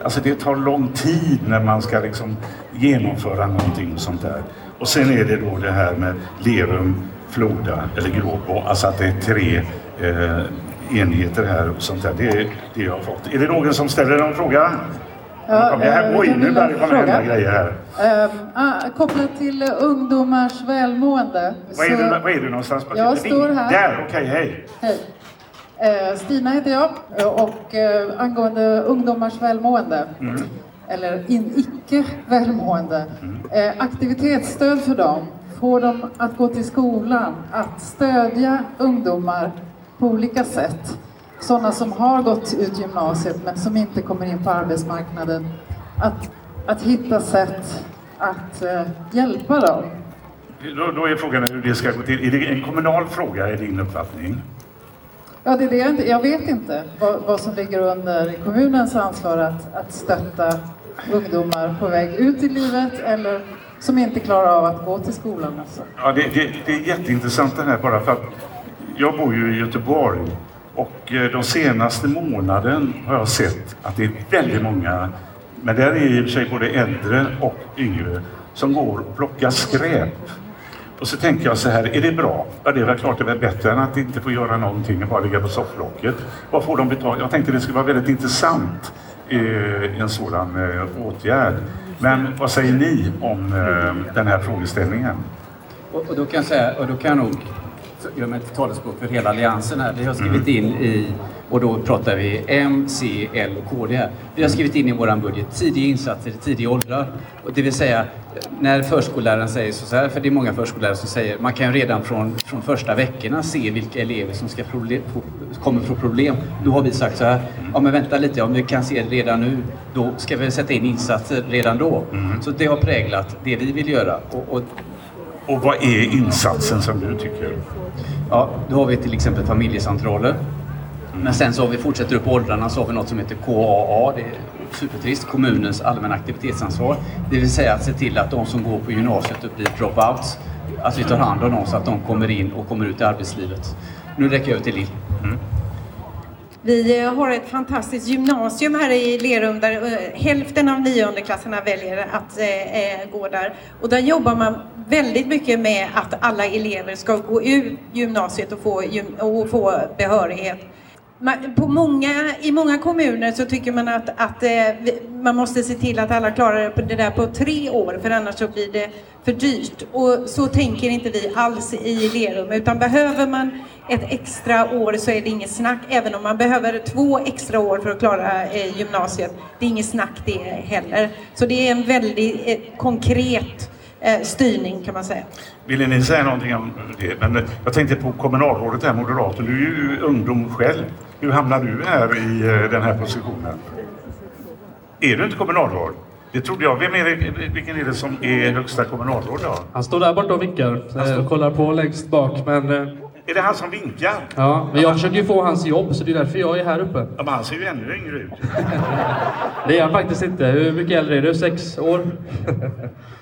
Alltså det tar lång tid när man ska liksom genomföra någonting sånt där. Och sen är det då det här med Lerum, Floda eller Gråbo. Alltså att det är tre eh, enheter här och sånt där. Det är det jag har fått. Är det någon som ställer någon fråga? Ja, jag här? eh, Oj, kan nu börjar det komma hända grejer här. Ah, kopplat till eh, ungdomars välmående. Var är, så- du, var är du någonstans? Jag står här. Där, okej, hej. Hej. Eh, Stina heter jag eh, och eh, angående ungdomars välmående, Mm. eller in, icke välmående, eh, aktivitetsstöd för dem, få dem att gå till skolan, att stödja ungdomar på olika sätt. Sådana som har gått ut gymnasiet men som inte kommer in på arbetsmarknaden. Att, att hitta sätt att hjälpa dem. Då, då är frågan hur det ska gå till. Är det en kommunal fråga, är din uppfattning? Ja, det är det jag, inte, jag vet inte vad, vad som ligger under kommunens ansvar att, att stötta ungdomar på väg ut i livet eller som inte klarar av att gå till skolan. Alltså. Ja, det, det, det är jätteintressant det här bara för att jag bor ju i Göteborg och eh, de senaste månaden har jag sett att det är väldigt många, men där är i och för sig både äldre och yngre, som går och plockar skräp. Och så tänker jag så här, är det bra? Ja, det är väl klart det är väl bättre än att inte få göra någonting och bara ligga på sofflocket. Vad får de betala? Jag tänkte det skulle vara väldigt intressant eh, en sådan eh, åtgärd. Men vad säger ni om eh, den här frågeställningen? Och, och, då kan jag säga, och då kan jag nog göra mig till talespråk för hela alliansen här. Vi har skrivit in i, och då pratar vi M, C, L och KD här. Vi har skrivit in i vår budget tidiga insatser i tidiga åldrar. Och det vill säga när förskolläraren säger så här, för det är många förskollärare som säger man kan redan från, från första veckorna se vilka elever som ska problem, kommer få problem. Då har vi sagt så här, ja men vänta lite, om vi kan se det redan nu, då ska vi sätta in insatser redan då. Mm. Så det har präglat det vi vill göra. Och, och, och vad är insatsen som du tycker? Ja, då har vi till exempel familjecentraler. Men sen så har vi fortsätter upp åldrarna så har vi något som heter KAA. Supertrist. Kommunens allmänna aktivitetsansvar. Det vill säga att se till att de som går på gymnasiet och blir dropouts, att vi tar hand om dem så att de kommer in och kommer ut i arbetslivet. Nu räcker jag över till Lill. Mm. Vi eh, har ett fantastiskt gymnasium här i Lerum där eh, hälften av niondeklasserna väljer att eh, eh, gå där. Och där jobbar man väldigt mycket med att alla elever ska gå ur gymnasiet och få, och få behörighet. På många, I många kommuner så tycker man att, att eh, man måste se till att alla klarar det där på tre år för annars så blir det för dyrt. Och så tänker inte vi alls i Lerum utan behöver man ett extra år så är det inget snack. Även om man behöver två extra år för att klara eh, gymnasiet. Det är inget snack det heller. Så det är en väldigt eh, konkret eh, styrning kan man säga. Ville ni säga någonting om det? Men jag tänkte på kommunalrådet här, moderaten. Du är ju ungdom själv. Hur hamnar du här i den här positionen? Är du inte kommunalråd? Det trodde jag. Vem är det, vilken är det som är högsta kommunalråd då? Han står där borta och vinkar. Jag kollar på längst bak men... Är det han som vinkar? Ja, men jag försöker ju få hans jobb så det är därför jag är här uppe. Ja, men han ser ju ännu yngre ut. det är han faktiskt inte. Hur mycket äldre är du? Sex år?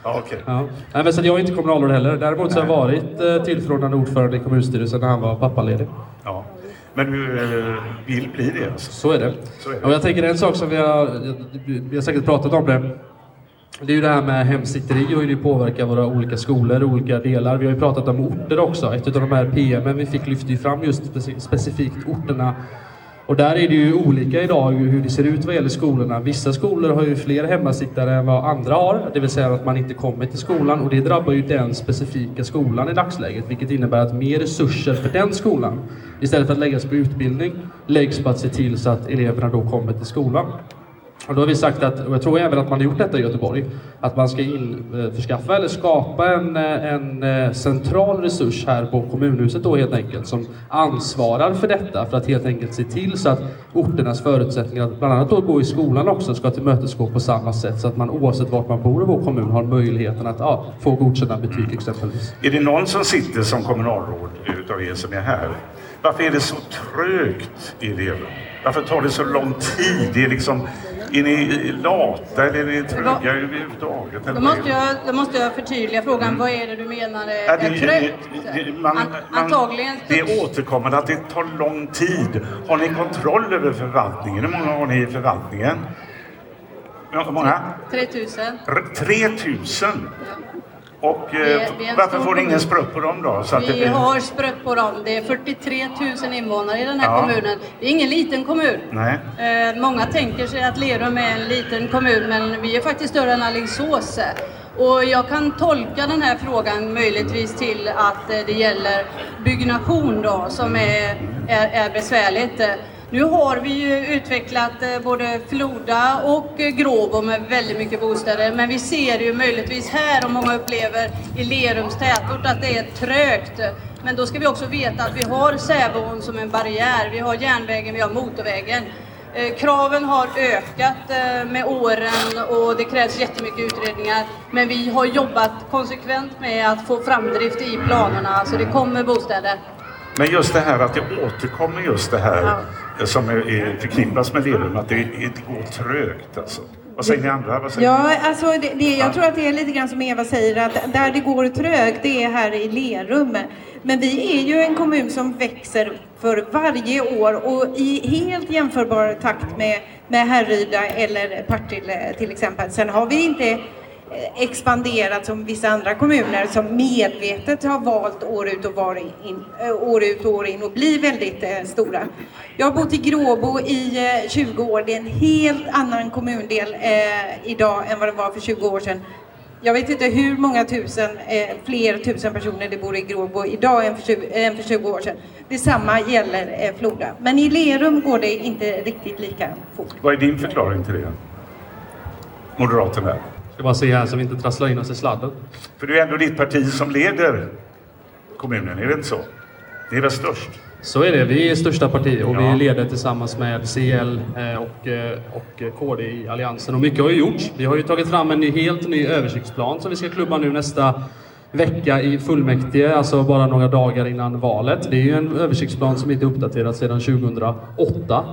ja, okej. Okay. Ja. Nej, men så jag är inte kommunalråd heller. Däremot så har jag varit eh, tillförordnad ordförande i kommunstyrelsen när han var pappaledig. Ja. Men du vill bli det alltså? Så är det. Så är det. Och jag tänker en sak som vi har, vi har säkert pratat om det. Det är ju det här med hemsitteri och hur det påverkar våra olika skolor och olika delar. Vi har ju pratat om orter också. Ett av de här PM'en vi fick lyfte ju fram just specifikt orterna och där är det ju olika idag hur det ser ut vad gäller skolorna. Vissa skolor har ju fler hemmasittare än vad andra har, det vill säga att man inte kommer till skolan och det drabbar ju den specifika skolan i dagsläget, vilket innebär att mer resurser för den skolan istället för att läggas på utbildning läggs på att se till så att eleverna då kommer till skolan. Och då har vi sagt att, och jag tror även att man har gjort detta i Göteborg, att man ska införskaffa eh, eller skapa en, eh, en eh, central resurs här på kommunhuset då helt enkelt som ansvarar för detta för att helt enkelt se till så att orternas förutsättningar att bland annat då gå i skolan också ska tillmötesgå på samma sätt så att man oavsett vart man bor i vår kommun har möjligheten att ja, få godkända betyg exempelvis. Är det någon som sitter som kommunalråd utav er som är här? Varför är det så trögt i det? Varför tar det så lång tid? Det är liksom är ni lata eller är ni tröga överhuvudtaget? Då måste, jag, då måste jag förtydliga frågan. Mm. Vad är det du menar är, det, trögt? Man, Antagligen. Det är återkommande att det tar lång tid. Har ni kontroll över förvaltningen? Hur många har ni i förvaltningen? Hur många? 3000. 3000? Ja. Och eh, varför får ni ingen sprutt på dem då? Vi blir... har sprutt på dem. Det är 43 000 invånare i den här ja. kommunen. Det är ingen liten kommun. Eh, många tänker sig att Lerum är en liten kommun, men vi är faktiskt större än Alingsås. Och jag kan tolka den här frågan möjligtvis till att eh, det gäller byggnation då, som är, är, är besvärligt. Nu har vi ju utvecklat eh, både Floda och eh, Gråbo med väldigt mycket bostäder, men vi ser ju möjligtvis här, och många upplever i Lerums tätort, att det är trögt. Men då ska vi också veta att vi har Säbon som en barriär, vi har järnvägen, vi har motorvägen. Eh, kraven har ökat med åren och det krävs jättemycket utredningar. Men vi har jobbat konsekvent med att få framdrift i planerna, så det kommer bostäder. Men just det här att det återkommer just det här ja. Som är, förknippas med Lerum, att det, det går trögt alltså. Vad säger ni andra? Vad säger ja, alltså det, det, jag tror att det är lite grann som Eva säger, att där det går trögt, det är här i Lerum. Men vi är ju en kommun som växer för varje år och i helt jämförbar takt med, med Härryda eller Partille till exempel. Sen har vi inte expanderat som vissa andra kommuner som medvetet har valt år ut och, år in, eh, år, ut och år in och bli väldigt eh, stora. Jag har bott i Gråbo i eh, 20 år. Det är en helt annan kommundel eh, idag än vad det var för 20 år sedan. Jag vet inte hur många tusen, eh, fler tusen personer det bor i Gråbo idag än för 20, än för 20 år sedan. Detsamma gäller Floda. Men i Lerum går det inte riktigt lika fort. Vad är din förklaring till det? Moderaterna? Ska bara se här så vi inte trasslar in oss i sladden. För det är ändå ditt parti som leder kommunen, är det inte så? Det är väl störst? Så är det. Vi är största parti och ja. vi leder tillsammans med CL eh, och, eh, och KD i Alliansen. Och mycket har ju gjorts. Vi har ju tagit fram en ny, helt ny översiktsplan som vi ska klubba nu nästa vecka i fullmäktige, alltså bara några dagar innan valet. Det är ju en översiktsplan som inte är uppdaterad sedan 2008.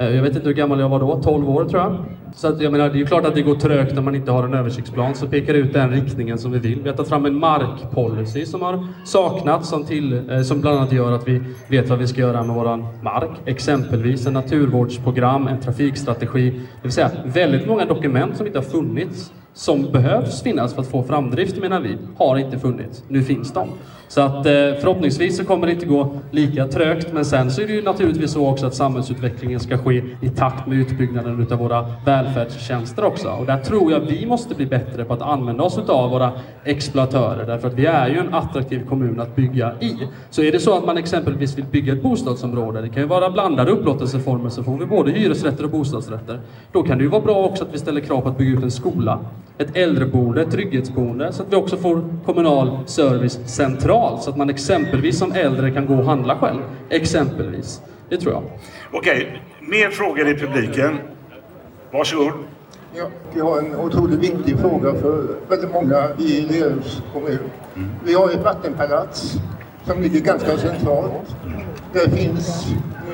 Eh, jag vet inte hur gammal jag var då, 12 år tror jag. Så att, jag menar, det är ju klart att det går trögt när man inte har en översiktsplan som pekar ut den riktningen som vi vill. Vi har tagit fram en markpolicy som har saknats, som, till, eh, som bland annat gör att vi vet vad vi ska göra med våran mark. Exempelvis en naturvårdsprogram, en trafikstrategi. Det vill säga väldigt många dokument som inte har funnits som behövs finnas för att få framdrift menar vi, har inte funnits. Nu finns de. Så att eh, förhoppningsvis så kommer det inte gå lika trögt men sen så är det ju naturligtvis så också att samhällsutvecklingen ska ske i takt med utbyggnaden utav våra välfärdstjänster också. Och där tror jag vi måste bli bättre på att använda oss utav våra exploatörer därför att vi är ju en attraktiv kommun att bygga i. Så är det så att man exempelvis vill bygga ett bostadsområde, det kan ju vara blandade upplåtelseformer så får vi både hyresrätter och bostadsrätter. Då kan det ju vara bra också att vi ställer krav på att bygga ut en skola ett äldreboende, ett trygghetsboende, så att vi också får kommunal service centralt. Så att man exempelvis som äldre kan gå och handla själv. Exempelvis. Det tror jag. Okej, mer frågor i publiken. Varsågod. Ja, vi har en otroligt viktig fråga för väldigt många i Lerums kommun. Mm. Vi har ett vattenpalats som ligger ganska centralt. Det finns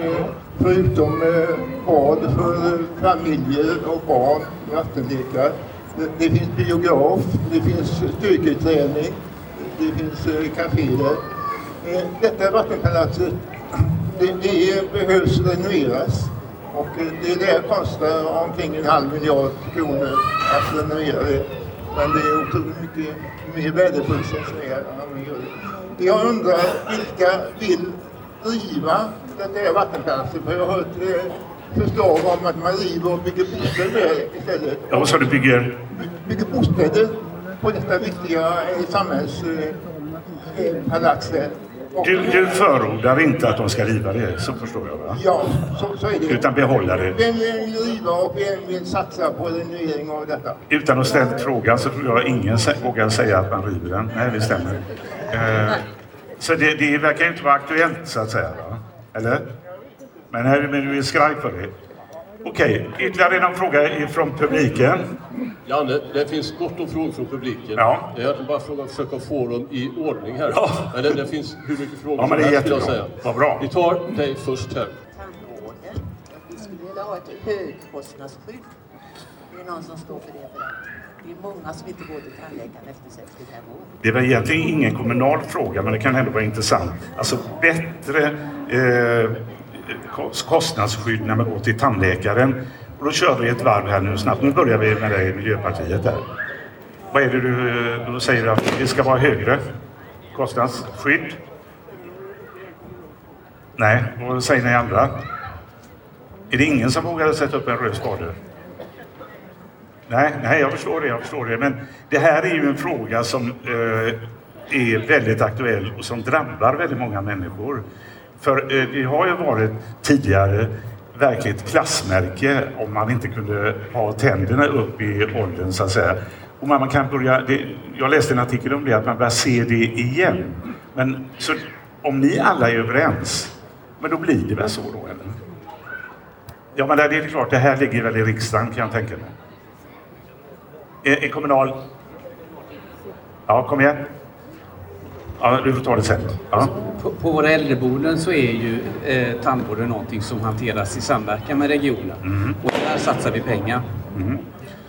eh, förutom eh, bad för familjer och barn, vattenlekar, det, finns biograf, det finns styrketräning, det finns eh, kaféer. Eh, detta vattenpalatset, det, det behövs renoveras och eh, det där kostar omkring en halv miljard kronor att renovera det. Men det är otroligt mycket mer värdefullt som sker när man gör det. Jag undrar vilka vill driva det där vattenpalatset? För jag har hört förslag om att man river och bygger bostäder istället. Ja, vad sa du? Bygger? Bygger bostäder på detta viktiga samhällspalatset. Du, du förordar inte att de ska riva det, så förstår jag va? Ja, så, så är det. Utan behålla det? Vem vill riva och vem vill satsa på renovering av detta? Utan att ställa frågan så tror jag ingen vågar säga att man river den. Nej, det stämmer. Eh, så det, det verkar inte vara aktuellt så att säga, va? Eller? Men, här, men du är skraj för det. Okej, okay. ytterligare en fråga från publiken. Janne, det finns gott om frågor från publiken. Ja. Jag bara fråga, försöka få dem i ordning här. Ja. Men det, det finns hur mycket frågor ja, men det är jättebra. Säga. Vad bra. Vi tar dig först här. Vi skulle vilja ha ett högkostnadsskydd. Det är någon som står för det. För det. Det är många som inte går till tandläkaren efter 65 år. Det var egentligen ingen kommunal fråga, men det kan ändå vara intressant. Alltså bättre eh, Eh, kostnadsskydd när man går till tandläkaren. Och då kör vi ett varv här nu snabbt. Nu börjar vi med dig Miljöpartiet här. Vad är det du eh, då säger att det ska vara högre kostnadsskydd? Nej, vad säger ni andra? Är det ingen som vågar sätta upp en röd spade? Nej, nej, jag förstår det, jag förstår det. Men det här är ju en fråga som eh, är väldigt aktuell och som drabbar väldigt många människor. För eh, det har ju varit tidigare verkligt klassmärke om man inte kunde ha tänderna upp i åldern så att säga. Och man kan börja, det, jag läste en artikel om det, att man börjar se det igen. Men så, om ni alla är överens, men då blir det väl så då eller? Ja, men det är klart, det här ligger väl i riksdagen kan jag tänka mig. Eh, en kommunal... Ja, kom igen. Ja, du får ta det sen. Ja. På, på våra äldreboenden så är ju eh, tandvården någonting som hanteras i samverkan med regionen. Mm. Och där satsar vi pengar.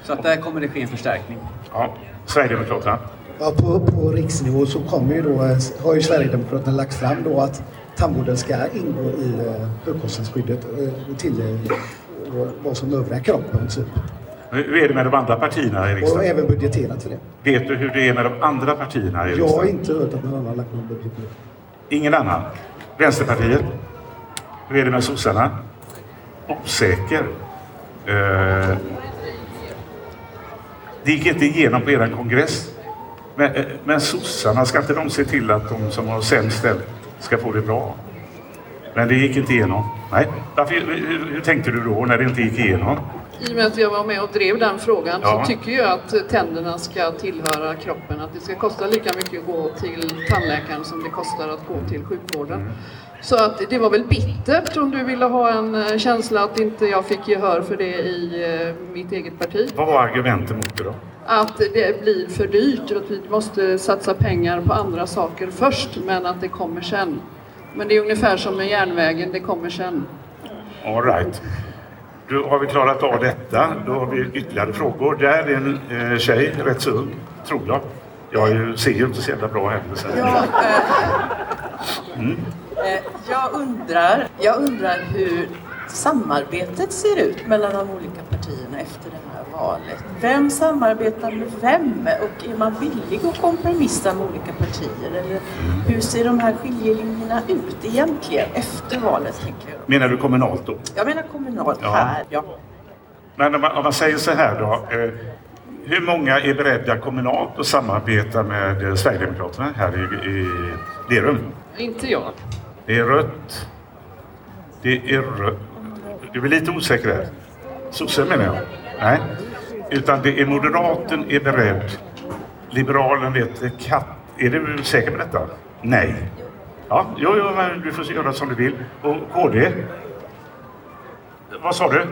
Så att där kommer det ske en förstärkning. Ja. Sverigedemokraterna? Ja, på, på riksnivå så kommer ju då, eh, har ju Sverigedemokraterna lagt fram då att tandvården ska ingå i eh, högkostnadsskyddet eh, till eh, vad som övriga kroppen typ. Hur är det med de andra partierna i Och riksdagen? även budgeterat för det. Vet du hur det är med de andra partierna i Jag har riksdagen? inte hört att någon annan har lagt någon budget det. Ingen annan? Vänsterpartiet? Hur är det med sossarna? Osäker. Eh, det gick inte igenom på er kongress. Men, eh, men sossarna, ska inte de se till att de som har sämst ställt ska få det bra? Men det gick inte igenom. Nej. Varför, hur, hur tänkte du då när det inte gick igenom? I och med att jag var med och drev den frågan Ja. så tycker jag att tänderna ska tillhöra kroppen. Att det ska kosta lika mycket att gå till tandläkaren som det kostar att gå till sjukvården. Så att det var väl bittert om du ville ha en eh, känsla att inte jag fick gehör för det i eh, mitt eget parti. Vad var argumenten mot det då? Att det blir för dyrt och att vi måste satsa pengar på andra saker först men att det kommer sen. Men det är ungefär som med järnvägen, det kommer sen. All right. Då har vi klarat av detta. Då har vi ytterligare frågor. Där är en eh, tjej, rätt så ung, tror jag. Jag ju, ser ju inte så jävla bra heller. Så. Ja, Mm. eh, jag, undrar, jag undrar hur samarbetet ser ut mellan de olika partierna efter det här valet. Vem samarbetar med vem? Och är man villig att kompromissa med olika partier? Eller hur ser de här skiljelinjerna ut egentligen efter valet? Tänker jag. Menar du kommunalt då? jag menar kommunalt Ja. här. Ja. Men om man, om man säger så här då. Eh, hur många är beredda kommunalt att samarbeta med eh, Sverigedemokraterna här i, i Lerum? Inte jag. Det är rött. Det är rött. Du är lite osäker här. Sosse menar jag. Nej. Utan det är moderaten är beredd. Liberalen vet katt. Är du säker på detta? Nej. Ja, jo, jo, men du får göra som du vill. Och KD? Vad sa du?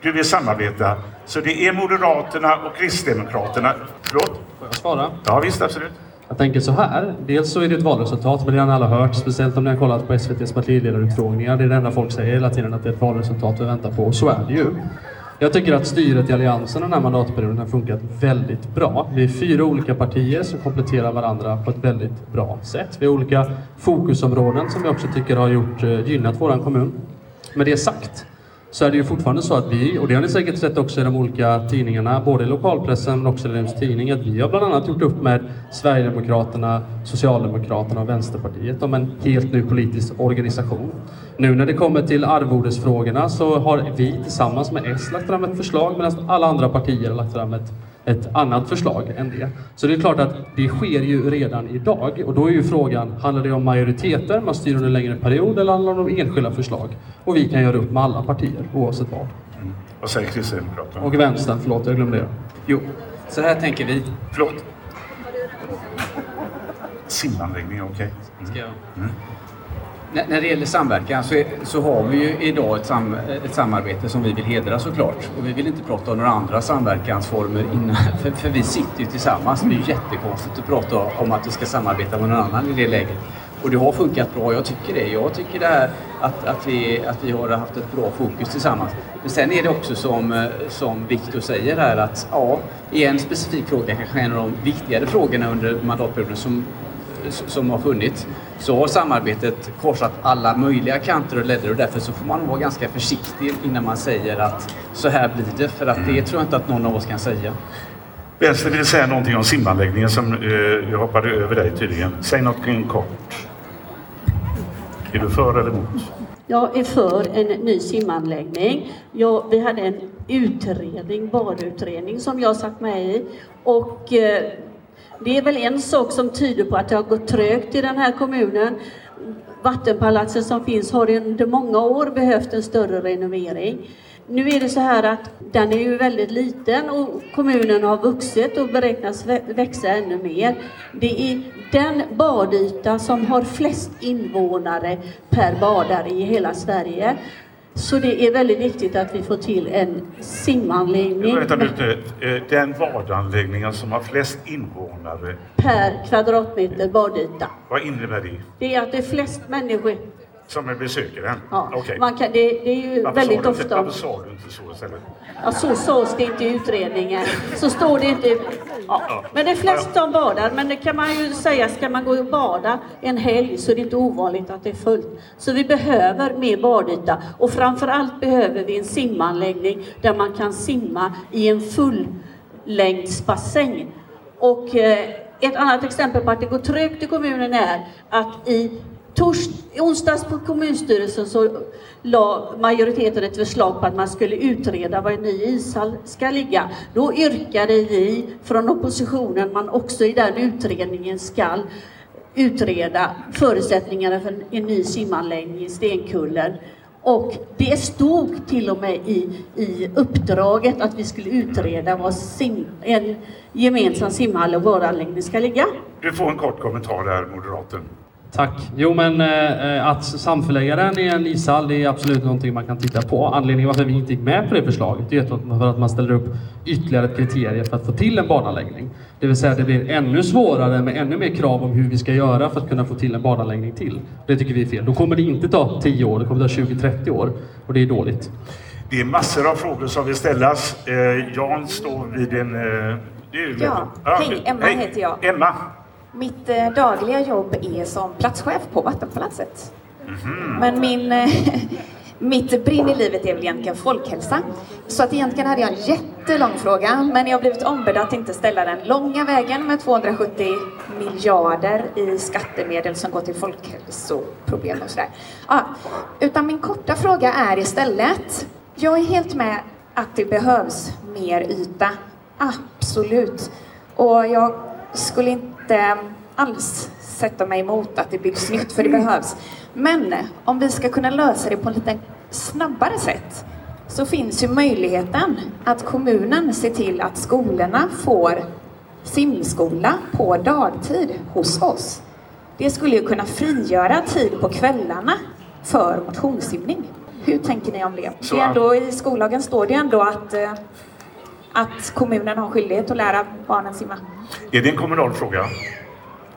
Du vill samarbeta. Så det är Moderaterna och Kristdemokraterna. Förlåt? Får jag svara? Ja, visst, absolut. Jag tänker så här. Dels så är det ett valresultat, men det har ni alla hört. Speciellt om ni har kollat på SVTs partiledarutfrågningar. Det är det enda folk säger hela tiden, att det är ett valresultat vi väntar på. Och så är det ju. Jag tycker att styret i Alliansen den här mandatperioden har funkat väldigt bra. Vi är fyra olika partier som kompletterar varandra på ett väldigt bra sätt. Vi har olika fokusområden som jag också tycker har gjort, eh, gynnat vår kommun. Med det sagt så är det ju fortfarande så att vi, och det har ni säkert sett också i de olika tidningarna, både i lokalpressen men också i Lunds tidning, att vi har bland annat gjort upp med Sverigedemokraterna, Socialdemokraterna och Vänsterpartiet om en helt ny politisk organisation. Nu när det kommer till arvodesfrågorna så har vi tillsammans med S lagt fram ett förslag medan alla andra partier har lagt fram ett ett annat förslag än det. Så det är klart att det sker ju redan idag och då är ju frågan, handlar det om majoriteter, man styr under en längre period eller handlar det om enskilda förslag? Och vi kan göra upp med alla partier oavsett vad. Vad säger Kristdemokraterna? Och vänstern, förlåt jag glömde det. Jo, så här tänker vi. Förlåt? Simanläggning, okej. Jag? Mm. När, när det gäller samverkan så, är, så har vi ju idag ett, sam, ett samarbete som vi vill hedra såklart. Och vi vill inte prata om några andra samverkansformer innan, för, för vi sitter ju tillsammans. Det är ju jättekonstigt att prata om att vi ska samarbeta med någon annan i det läget. Och det har funkat bra, jag tycker det. Jag tycker det här att, att, vi, att vi har haft ett bra fokus tillsammans. Men sen är det också som, som Viktor säger här att ja, i en specifik fråga, kanske en av de viktigare frågorna under mandatperioden som som har funnits så har samarbetet korsat alla möjliga kanter och ledder och därför så får man vara ganska försiktig innan man säger att så här blir det för att det tror jag inte att någon av oss kan säga. Vänster vill säga någonting om simanläggningen som eh, jag hoppade över dig tydligen. Säg något kort. Är du för eller emot? Jag är för en ny simanläggning. Jag, vi hade en utredning, badutredning, som jag satt med i. Och eh, det är väl en sak som tyder på att det har gått trögt i den här kommunen. Vattenpalatset som finns har under många år behövt en större renovering. Nu är det så här att den är ju väldigt liten och kommunen har vuxit och beräknas växa ännu mer. Det är den badyta som har flest invånare per badare i hela Sverige. Så det är väldigt viktigt att vi får till en simanläggning Vänta lite. Eh, Den badanläggningen som har flest invånare, per kvadratmeter badyta. vad innebär det? Det är att det är flest människor. Som är besöker den? Ja, Okej. man kan, det, det är ju Varför väldigt sa ofta... Varför sa du inte så istället? Ja, så sades det inte i utredningen. Så står det inte... Ja. Men det är flest som badar. Men det kan man ju säga, ska man gå och bada en helg så är det inte ovanligt att det är fullt. Så vi behöver mer badyta. Och framför allt behöver vi en simanläggning där man kan simma i en fullängdsbassäng. Och eh, ett annat exempel på att det går trögt i kommunen är att i tors, i onsdags på kommunstyrelsen så la majoriteten ett förslag på att man skulle utreda var en ny ishall ska ligga. Då yrkade vi från oppositionen man också i den utredningen ska utreda förutsättningarna för en ny simanläggning i Stenkullen. Och det stod till och med i, i uppdraget att vi skulle utreda var sim, en gemensam simhall och badanläggning ska ligga. Du får en kort kommentar där, moderaten. Tack. Jo, men eh, att samförlägga den i en ishall, det är absolut någonting man kan titta på. Anledningen varför vi inte gick med på det förslaget är att- för att man ställer upp ytterligare ett kriterie för att få till en badanläggning. Det vill säga det blir ännu svårare med ännu mer krav om hur vi ska göra för att kunna få till en badanläggning till. Det tycker vi är fel. Då kommer det inte ta 10 år, det kommer ta 20-30 år. Och det är dåligt. Det är massor av frågor som vill ställas. Eh, Jan står vid en... Eh, det är Ja, hej, Emma heter jag. Emma. Mitt eh, dagliga jobb är som platschef på Vattenpalatset. Mhm. Men min, eh, mitt brinn i livet är väl egentligen folkhälsa. Så att egentligen hade jag en jättelång fråga, men jag har blivit ombedd att inte ställa den långa vägen med 270 miljarder i skattemedel som går till folkhälsoproblem och sådär. Ja, utan min korta fråga är istället, jag är helt med att det behövs mer yta. Absolut. Och jag skulle inte alls sätta mig emot att det byggs nytt, för det behövs. Men om vi ska kunna lösa det på ett lite snabbare sätt så finns ju möjligheten att kommunen ser till att skolorna får simskola på dagtid hos oss. Det skulle ju kunna frigöra tid på kvällarna för motionssimning. Hur tänker ni om det? Det ändå, I skollagen står det ändå att, eh, att kommunen har skyldighet att lära barnen simma. Är det en kommunal fråga?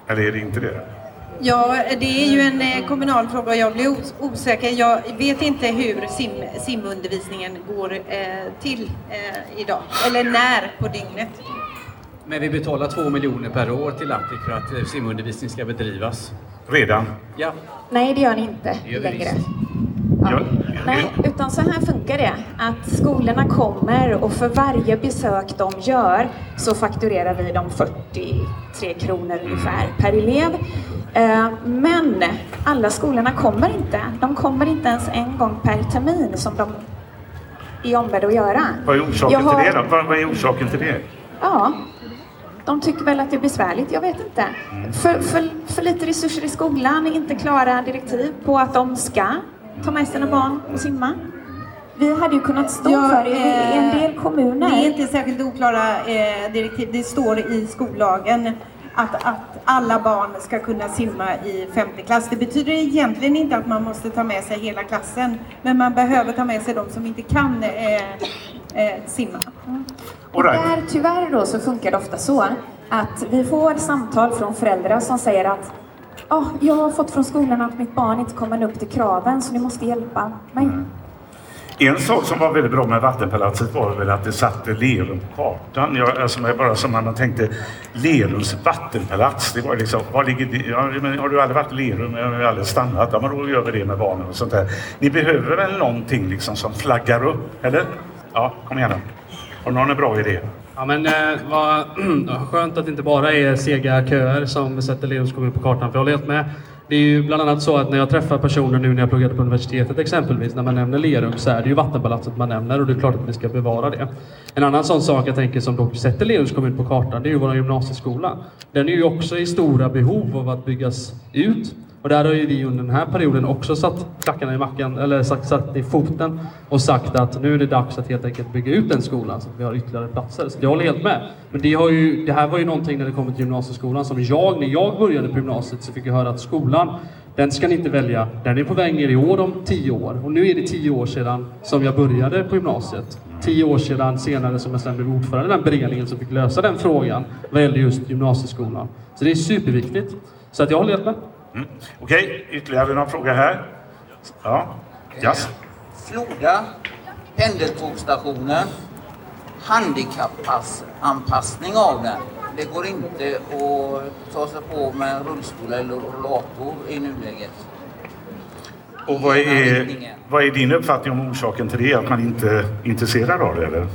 Eller är det inte det? Ja, det är ju en eh, kommunal fråga och jag blir os- osäker. Jag vet inte hur sim, simundervisningen går eh, till eh, idag, eller när på dygnet. Men vi betalar två miljoner per år till Attic för att simundervisning ska bedrivas. Redan? Ja. Nej, det gör ni inte Det gör längre. Ja. Nej, utan så här funkar det. Att skolorna kommer och för varje besök de gör så fakturerar vi dem 43 kronor ungefär per elev. Eh, Men alla skolorna kommer inte. De kommer inte ens en gång per termin som de är ombedda att göra. Vad är orsaken har- till det då? Vad, vad är orsaken till det? Ja, de tycker väl att det är besvärligt, jag vet inte. För, för, för lite resurser i skolan, inte klara direktiv på att de ska ta med sina barn och simma. Vi hade ju kunnat stå för det i en del kommuner. Det är inte särskilt oklara eh, direktiv. Det står i skollagen att, att alla barn ska kunna simma i femte klass. Det betyder egentligen inte att man måste ta med sig hela klassen. Men man behöver ta med sig de som inte kan eh, eh, simma. Och där, tyvärr då så funkar det ofta så att vi får samtal från föräldrar som säger att Oh, jag har fått från skolan att mitt barn inte kommer upp till kraven så ni måste hjälpa mig. Mm. En sak som var väldigt bra med Vattenpalatset var väl att det satte Lerum på kartan. Jag, alltså jag bara som man tänkte Lerums vattenpalats. Det var liksom, var ligger det? Ja, men har du aldrig varit i Lerum? Jag har aldrig stannat. Ja, men då gör vi det med barnen och sånt där. Ni behöver väl någonting liksom som flaggar upp, eller? Ja, kom igen nu. Har någon en bra idé? Ja, men eh, vad skönt att det inte bara är sega köer som sätter Lerums kommun på kartan. För jag håller helt med. Det är ju bland annat så att när jag träffar personer nu när jag pluggade på universitetet exempelvis, när man nämner Lerum så är det ju Vattenpalatset man nämner och det är klart att vi ska bevara det. En annan sån sak jag tänker som dock sätter Lerums kommun på kartan, det är ju vår gymnasieskola. Den är ju också i stora behov av att byggas ut. Och där har ju vi under den här perioden också satt klackarna i mackan, eller satt, satt i foten och sagt att nu är det dags att helt enkelt bygga ut den skolan så att vi har ytterligare platser. Så jag håller helt med. Men det, har ju, det här var ju någonting när det kommer till gymnasieskolan som jag, när jag började på gymnasiet så fick jag höra att skolan Den ska ni inte välja. Den är på väg ner i år om tio år. Och nu är det tio år sedan som jag började på gymnasiet. Tio år sedan senare som jag sen blev ordförande i den beredningen som fick lösa den frågan vad gällde just gymnasieskolan. Så det är superviktigt. Så att jag håller helt med. Mm. Okej, ytterligare någon fråga här? Ja, yes. Floda, pendeltågsstationen, handikappanpassning av den. Det går inte att ta sig på med rullstol eller rollator i nuläget. Och vad är, vad är din uppfattning om orsaken till det? Att man inte är intresserad av det eller?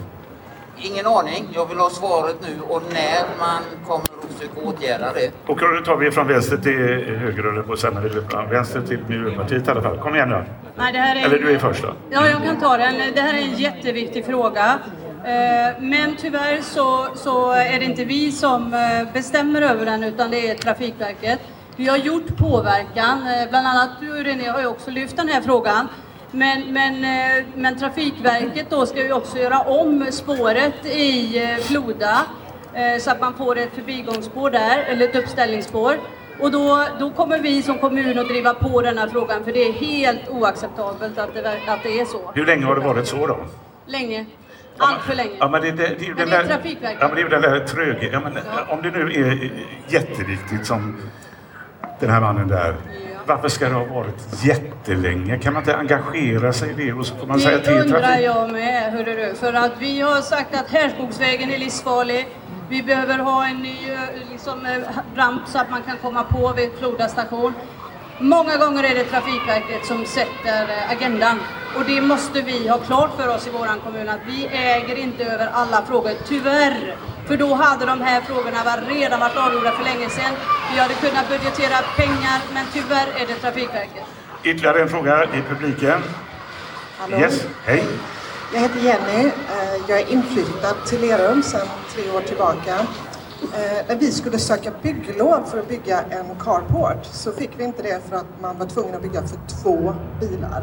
Ingen aning. Jag vill ha svaret nu och när man kommer att försöka åtgärda det. Och då tar vi från vänster till höger, eller på sen, från vänster till Miljöpartiet i alla fall. Kom igen nu. Nej, det här är... Eller du är först då. Ja, jag kan ta den. Det här är en jätteviktig fråga. Eh, Men tyvärr så, så är det inte vi som eh, bestämmer över den utan det är Trafikverket. Vi har gjort påverkan, eh, bland annat du René har ju också lyft den här frågan. Men, men, eh, men Trafikverket då ska ju också göra om spåret i eh, Floda eh, så att man får ett förbigångsspår där, eller ett uppställningsspår. Och då, då kommer vi som kommun att driva på den här frågan för det är helt oacceptabelt att det, att det är så. Hur länge har det varit så då? Länge. Allt för länge. Ja, men det, det, det Men det är Trafikverket. ja, men det är ju den där trögheten. Ja, men, Om det nu är jätteviktigt som den här mannen där. Varför ska det ha varit jättelänge? Kan man inte engagera sig i det och så får man säga Det till undrar trafik? jag med, hörru du. För att vi har sagt att Härskogsvägen är livsfarlig. Vi behöver ha en ny eh, liksom, eh, ramp så att man kan komma på vid Floda station. Många gånger är det Trafikverket som sätter eh, agendan. Och det måste vi ha klart för oss i våran kommun att vi äger inte över alla frågor, tyvärr. För då hade de här frågorna var- redan varit avgjorda för länge sedan. Vi hade kunnat budgetera pengar, men tyvärr är det Trafikverket. Ytterligare en fråga i publiken. Hallå? Yes, hej. Jag heter Jenny. Eh, Jag är inflyttad till Lerum sedan tre år tillbaka. Eh, När vi skulle söka bygglov för att bygga en carport så fick vi inte det för att man var tvungen att bygga för två bilar.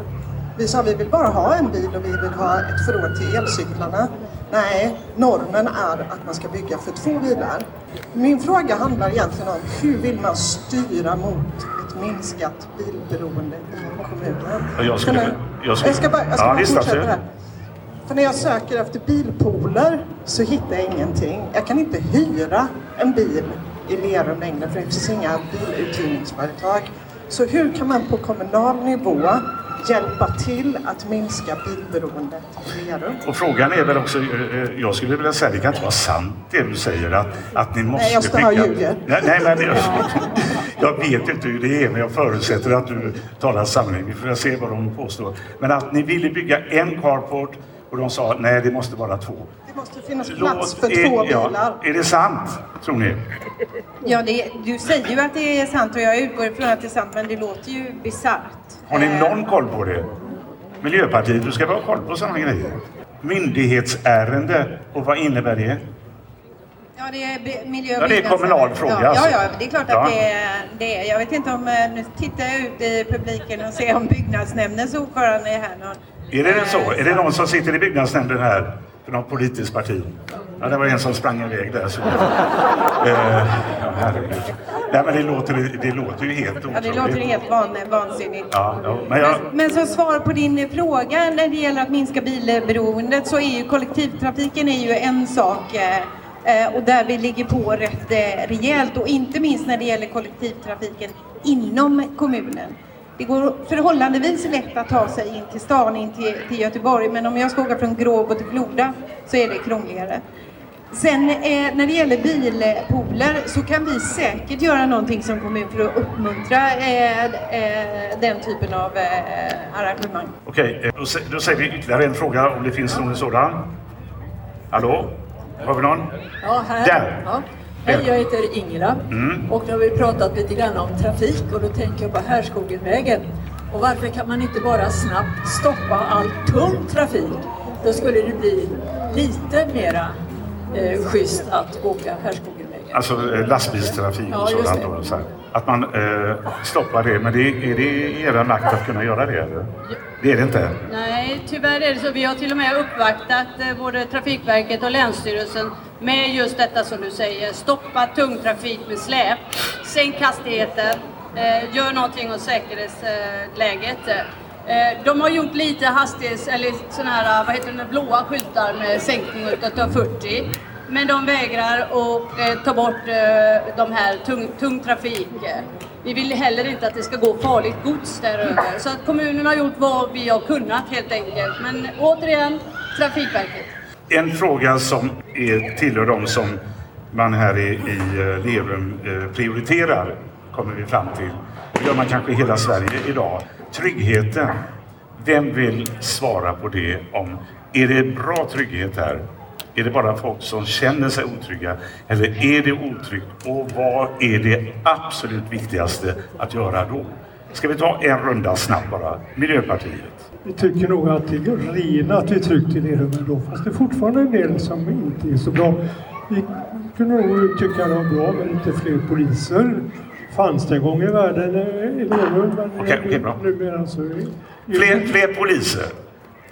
Vi sa vi vill bara ha en bil och vi vill ha ett förråd till elcyklarna. Nej, normen är att man ska bygga för två bilar. Min fråga handlar egentligen om hur vill man styra mot ett minskat bilberoende i kommunen? Jag skulle, jag skulle, jag ska bara, jag ska ja, bara visst, fortsätta här. För när jag söker efter bilpooler så hittar jag ingenting. Jag kan inte hyra en bil i Lerum längre för det finns inga biluthyrningsföretag. Så hur kan man på kommunal nivå hjälpa till att minska bilberoendet i Lerum? Och frågan är väl också, eh, eh, jag skulle vilja säga, det kan inte vara sant det du säger att, att ni måste Nej, jag står och ljuger. Nej, nej men jag, jag vet inte hur det är, men jag förutsätter att du talar sanning. Vi får se vad de påstår. Men att ni ville bygga en carport och de sa nej, det måste vara två. Det måste finnas plats för är, två ja, bilar. Är det sant, tror ni? Ja, det, du säger ju att det är sant och jag utgår ifrån att det är sant, men det låter ju bisarrt. Har ni någon koll på det? Miljöpartiet, du ska ha koll på sådana grejer. Myndighetsärende, och vad innebär det? Ja, det är miljö och Ja, det är kommunal fråga, Ja, alltså. ja, ja, det är klart att Ja. det, är, det är. Jag vet inte om, eh, nu tittar jag ut i publiken och ser om byggnadsnämndens ordförande är här. Någon. Är det så? Är det någon som sitter i byggnadsnämnden här? För något politiskt parti? Ja, det var en som sprang iväg där. Så. eh, ja. Nej, men det låter, det låter ju helt Ja, det låter otroligt. helt van, vansinnigt. Ja, ja, men jag, Men som svar på din fråga när det gäller att minska bilberoendet så är ju kollektivtrafiken är ju en sak eh, eh, och där vi ligger på rätt eh, rejält och inte minst när det gäller kollektivtrafiken inom kommunen. Det går förhållandevis lätt att ta sig in till stan, in till, till Göteborg, men om jag ska åka från Gråbo till Floda så är det krångligare. Sen eh, när det gäller bilpooler så kan vi säkert göra någonting som kommun för att uppmuntra eh, eh, den typen av eh, arrangemang. Okej, eh, då, då säger vi ytterligare en fråga om det finns någon sådan. Hallå? Har vi någon? Ja, här. Där. Ja. Hej, jag heter Ingela Mm. och nu har vi pratat lite grann om trafik och då tänker jag på Härskogenvägen. Och varför kan man inte bara snabbt stoppa all tung trafik? Då skulle det bli lite mera eh, schysst att åka Härskogenvägen. Alltså eh, lastbilstrafik Ja, och just sådant. Då, så här. Att man eh, stoppar det. Men det, är det i er makt att kunna göra det? Eller? Det är det inte? Nej, tyvärr är det så. Vi har till och med uppvaktat eh, både Trafikverket och Länsstyrelsen med just detta som du säger. Stoppa tung trafik med släp, sänk hastigheten. eh, gör någonting åt säkerhetsläget. Eh, de har gjort lite hastighets, eller såna här, eh, vad heter det, blåa skyltar med sänkning utav 40. Men de vägrar att eh, ta bort eh, de här tung, tung trafik. Vi vill heller inte att det ska gå farligt gods där över. Så att kommunen har gjort vad vi har kunnat helt enkelt. Men återigen, Trafikverket. En fråga som är, tillhör de som man här i, i eh, Lerum eh, prioriterar, kommer vi fram till. Det gör man kanske i hela Sverige idag. Tryggheten. Vem vill svara på det? om Är det bra trygghet här? Är det bara folk som känner sig otrygga? Eller är det otryggt? Och vad är det absolut viktigaste att göra då? Ska vi ta en runda snabbt bara? Miljöpartiet. Vi tycker nog att det är relativt tryggt i Lerum ändå, fast det är fortfarande en del som inte är så bra. Vi kunde nog tycka det var bra med lite fler poliser. Fanns det en gång i världen i Lerum, men Okej, okej, bra. numera så Fler, fler poliser?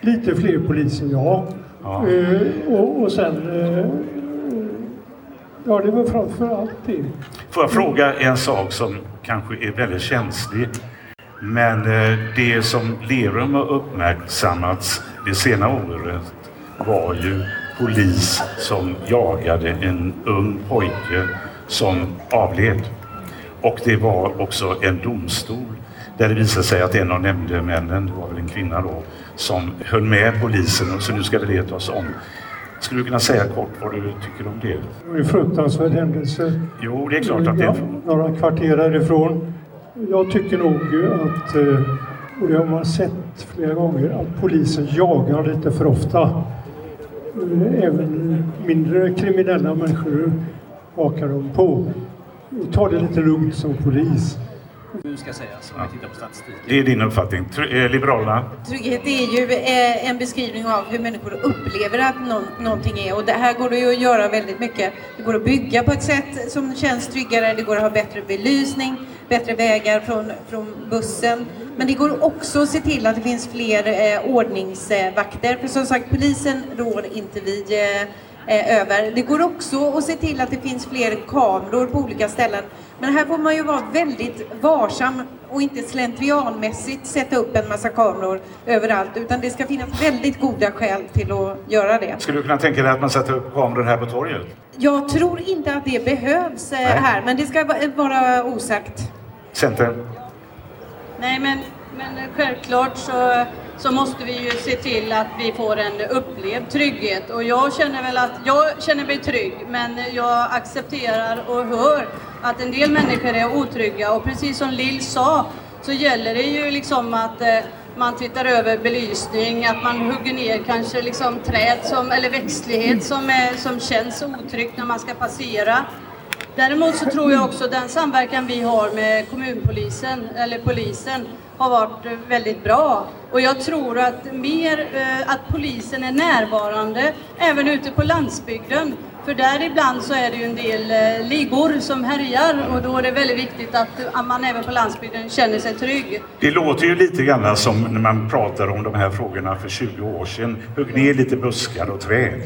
Lite fler poliser, ja. Ja. Eh, och, och sen... Eh, ja, det väl framför allt det. Får jag fråga en sak som kanske är väldigt känslig? Men eh, det som Lerum har uppmärksammats det sena året var ju polis som jagade en ung pojke som avled. Och det var också en domstol där det visade sig att en av nämndemännen, det var väl en kvinna då, som höll med polisen och så nu ska det tas om. Skulle du kunna säga kort vad du tycker om det? Det var en fruktansvärd händelse. Jo, det är klart att det är Några kvarter härifrån. Jag tycker nog att, eh, och det har man sett flera gånger, att polisen jagar lite för ofta. Eh, även mindre kriminella människor hakar de på. Ta det lite lugnt som polis. Nu ska sägas, om vi tittar på statistiken. Det är din uppfattning. Tr- eh, Liberalerna? Trygghet är ju eh, en beskrivning av hur människor upplever att någon, någonting är och det här går det ju att göra väldigt mycket. Det går att bygga på ett sätt som känns tryggare, det går att ha bättre belysning, bättre vägar från, från bussen. Men det går också att se till att det finns fler eh, ordningsvakter. För som sagt, polisen rår inte vi eh, eh, över. Det går också att se till att det finns fler kameror på olika ställen. Men här får man ju vara väldigt varsam och inte slentrianmässigt sätta upp en massa kameror överallt. Utan det ska finnas väldigt goda skäl till att göra det. Skulle du kunna tänka dig att man sätter upp kameror här på torget? Jag tror inte att det behövs eh, här, men det ska va- vara osagt. Centern? Nej, men, men självklart så, så måste vi ju se till att vi får en upplevd trygghet. Och jag känner väl att jag känner mig trygg, men jag accepterar och hör att en del människor är otrygga. Och precis som Lill sa så gäller det ju liksom att eh, man tittar över belysning, att man hugger ner kanske liksom träd som, eller växtlighet som, är, som känns otryggt när man ska passera. Däremot så tror jag också den samverkan vi har med kommunpolisen, eller polisen, har varit eh, väldigt bra. Och jag tror att mer eh, att polisen är närvarande även ute på landsbygden. För där ibland så är det ju en del eh, ligor som härjar och då är det väldigt viktigt att man även på landsbygden känner sig trygg. Det låter ju lite grann som när man pratar om de här frågorna för 20 år sedan. Hugg ner lite buskar och träd.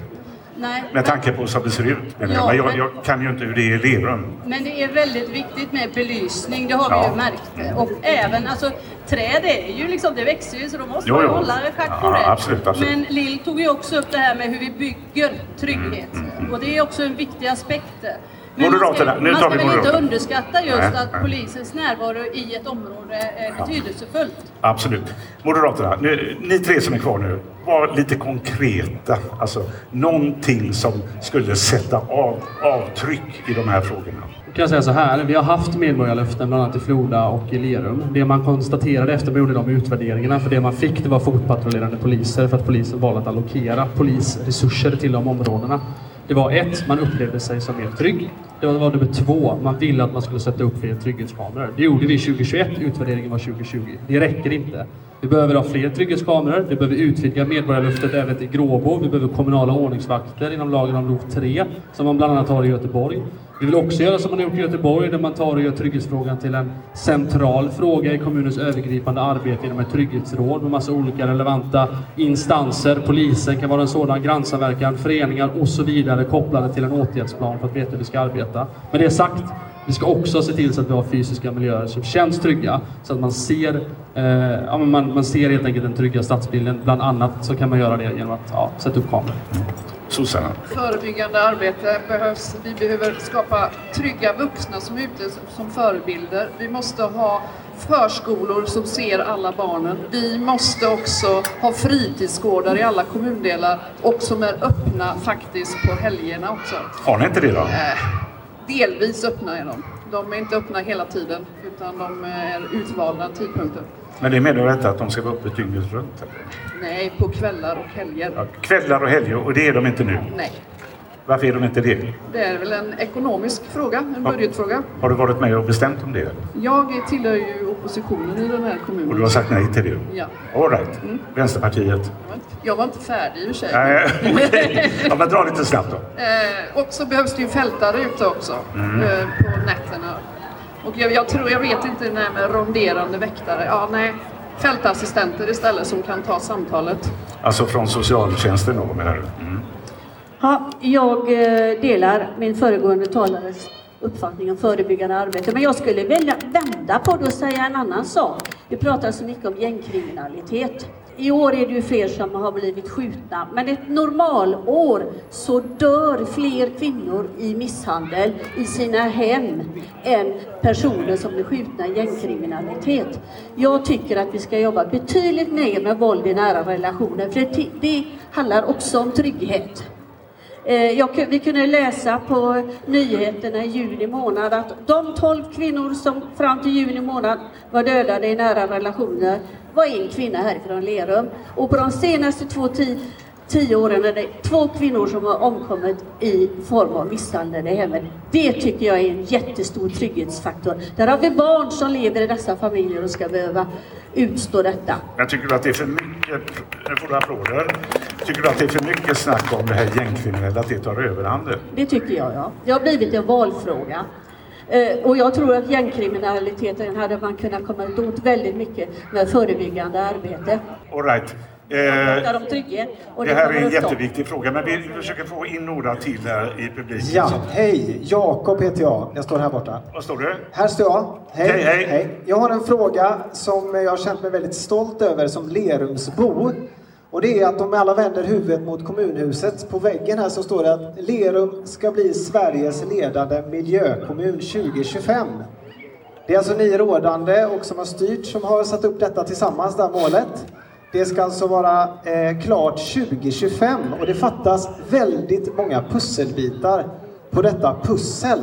Nej, Med tanke på så det ser ut. Men Ja, jag, men- jag kan ju inte hur det är i Lerum. Men det är väldigt viktigt med belysning, det har vi Ja. ju märkt. Och även, alltså träd är ju liksom, det växer ju så då måste Jo, man jo. hålla schack på Ja, det. absolut, absolut. Men Lill tog ju också upp det här med hur vi bygger trygghet. Mm, Och det är också en viktig aspekt. Moderaterna, man ska, nu man tar ska vi väl inte Moderaterna. underskatta just Nej, att nej. polisens närvaro i ett område är betydelsefullt. Absolut. Moderaterna, nu, ni tre som är kvar nu, var lite konkreta. Alltså någonting som skulle sätta av, avtryck i de här frågorna. kan jag säga så här, vi har haft medborgarlöften bland annat i Floda och i Lerum. Det man konstaterade efter man gjorde de utvärderingarna, för det man fick det var fotpatrullerande poliser för att polisen valde att allokera polisresurser till de områdena. Det var ett, man upplevde sig som mer trygg. Det var, nummer två, man ville att man skulle sätta upp fler trygghetskameror. Det gjorde vi 2021, utvärderingen var 2020. Det räcker inte. Vi behöver ha fler trygghetskameror, vi behöver utvidga medborgarlöftet även till Gråbo, vi behöver kommunala ordningsvakter inom lagen om LOV 3, som man bland annat har i Göteborg. Vi vill också göra som man har gjort i Göteborg, där man tar och gör trygghetsfrågan till en central fråga i kommunens övergripande arbete genom ett trygghetsråd med massa olika relevanta instanser. Polisen kan vara en sådan, grannsamverkan, föreningar och så vidare kopplade till en åtgärdsplan för att veta hur vi ska arbeta. Med det sagt, vi ska också se till så att vi har fysiska miljöer som känns trygga så att man ser, eh, ja, man, man ser helt enkelt den trygga stadsbilden. Bland annat så kan man göra det genom att ja, sätta upp kameror. Susanna? Förebyggande arbete behövs. Vi behöver skapa trygga vuxna som är ute som förebilder. Vi måste ha förskolor som ser alla barnen. Vi måste också ha fritidsgårdar i alla kommundelar och som är öppna faktiskt på helgerna också. Har ni inte det då? Eh, delvis öppna är de. De är inte öppna hela tiden utan de är utvalda tidpunkter. Men det menar detta att de ska vara uppe dygnet runt? eller? Nej, på kvällar och helger. Kvällar och helger, och det är de inte nu? Nej, Varför är de inte det? det är väl en ekonomisk fråga, en budgetfråga. Har du varit med och bestämt om det? Jag tillhör ju oppositionen i den här kommunen. Och du har sagt nej till det? Ja. All right. Mm. Jag Vänsterpartiet? var inte- Jag var inte färdig i och för sig. Nej, okej. Ja, men dra lite snabbt då. Eh, och så behövs det ju fältare ute också Mm. eh, på nätterna. Och jag, jag tror, jag vet inte det här med ronderande väktare. Ja, nej. Fältassistenter istället som kan ta samtalet. Alltså från socialtjänsten då menar du? Mm. Ja, jag eh, delar min föregående talares uppfattning om förebyggande arbete. Men jag skulle vilja vända på det och säga en annan sak. Vi pratar så mycket om gängkriminalitet. I år är det ju fler som har blivit skjutna. Men ett normalår så dör fler kvinnor i misshandel i sina hem än personer som blir skjutna i gängkriminalitet. Jag tycker att vi ska jobba betydligt mer med våld i nära relationer. För det, det handlar också om trygghet. Eh, jag, vi kunde läsa på nyheterna i juni månad att de 12 kvinnor som fram till juni månad var dödade i nära relationer var en kvinna härifrån Lerum. Och på de senaste två tio, tio åren är det två kvinnor som har omkommit i form av misshandel i hemmet. Det tycker jag är en jättestor trygghetsfaktor. Där har vi barn som lever i dessa familjer och ska behöva utstå detta. Men tycker du att det är för mycket, nu får du applåder. Tycker du att det är för mycket snack om det här gängkriminella, att det tar överhanden? Det tycker jag, ja. Det har blivit en valfråga. Eh, och jag tror att gängkriminaliteten hade man kunnat komma åt väldigt mycket med förebyggande arbete. All right. Det Eh, pratar om trygghet. Och det här är en jätteviktig fråga, men vi försöker få in några till här i publiken. Ja, hej! Jakob heter jag. Jag står här borta. Vad står du? Här står jag. Hej, hej. Jag har en fråga som jag har känt mig väldigt stolt över som Lerumsbo. Och det är att om alla vänder huvudet mot kommunhuset, på väggen här så står det att Lerum ska bli Sveriges ledande miljökommun 2025. Det är alltså ni rådande och som har styrt som har satt upp detta tillsammans, det här målet. Det ska alltså vara eh, klart 2025 och det fattas väldigt många pusselbitar på detta pussel.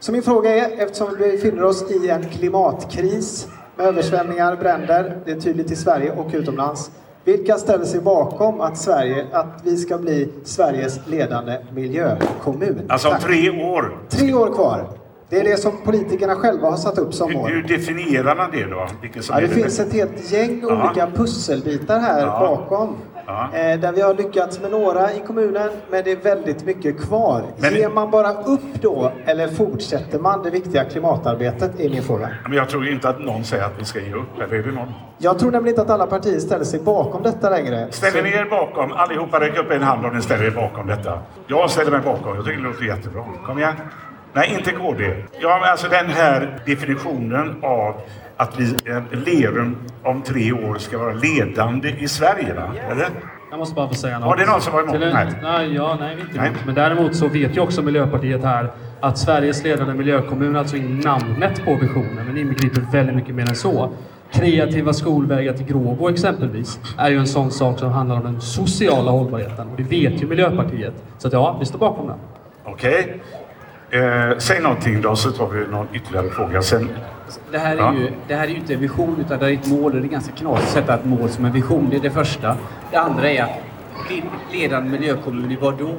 Så min fråga är, eftersom vi befinner oss i en klimatkris med översvämningar, bränder, det är tydligt i Sverige och utomlands. Vilka ställer sig bakom att, Sverige, att vi ska bli Sveriges ledande miljökommun? Alltså om tre år. Tre år kvar. Det är det som politikerna själva har satt upp som mål. Hur definierar man det då? Ja, det är finns ett helt gäng Ja. olika pusselbitar här Ja. bakom. Ja. Eh, där vi har lyckats med några i kommunen, men det är väldigt mycket kvar. Men- Ger man bara upp då, eller fortsätter man det viktiga klimatarbetet? är min fråga. Men jag tror inte att någon säger att vi ska ge upp, eller är det någon? Jag tror nämligen inte att alla partier ställer sig bakom detta längre. Ställer ni er bakom, allihopa räck upp en hand om ni ställer er bakom detta. Jag ställer mig bakom, jag tycker det låter jättebra. Kom igen. Nej, inte KD. Ja, men alltså den här definitionen av att vi, eh, Lerum om tre år ska vara ledande i Sverige, va? Eller? Jag måste bara få säga något. Var det någon som var emot? En- Nej. Nej, ja, nej, vi är inte Nej. emot. Men däremot så vet ju också Miljöpartiet här att Sveriges ledande miljökommun, alltså i namnet på visionen, men inbegriper väldigt mycket mer än så. Kreativa skolvägar till Gråbo exempelvis är ju en sån sak som handlar om den sociala hållbarheten. Och det vet ju Miljöpartiet. Så att ja, vi står bakom den. Okej. Eh, säg någonting då, så tar vi någon ytterligare fråga. Sen, Det här, är Ja. ju, det här är ju inte en vision utan det är ett mål och det är ganska knasigt att sätta ett mål som en vision. Det är det första. Det andra är att le- ledande miljökommun i vad då?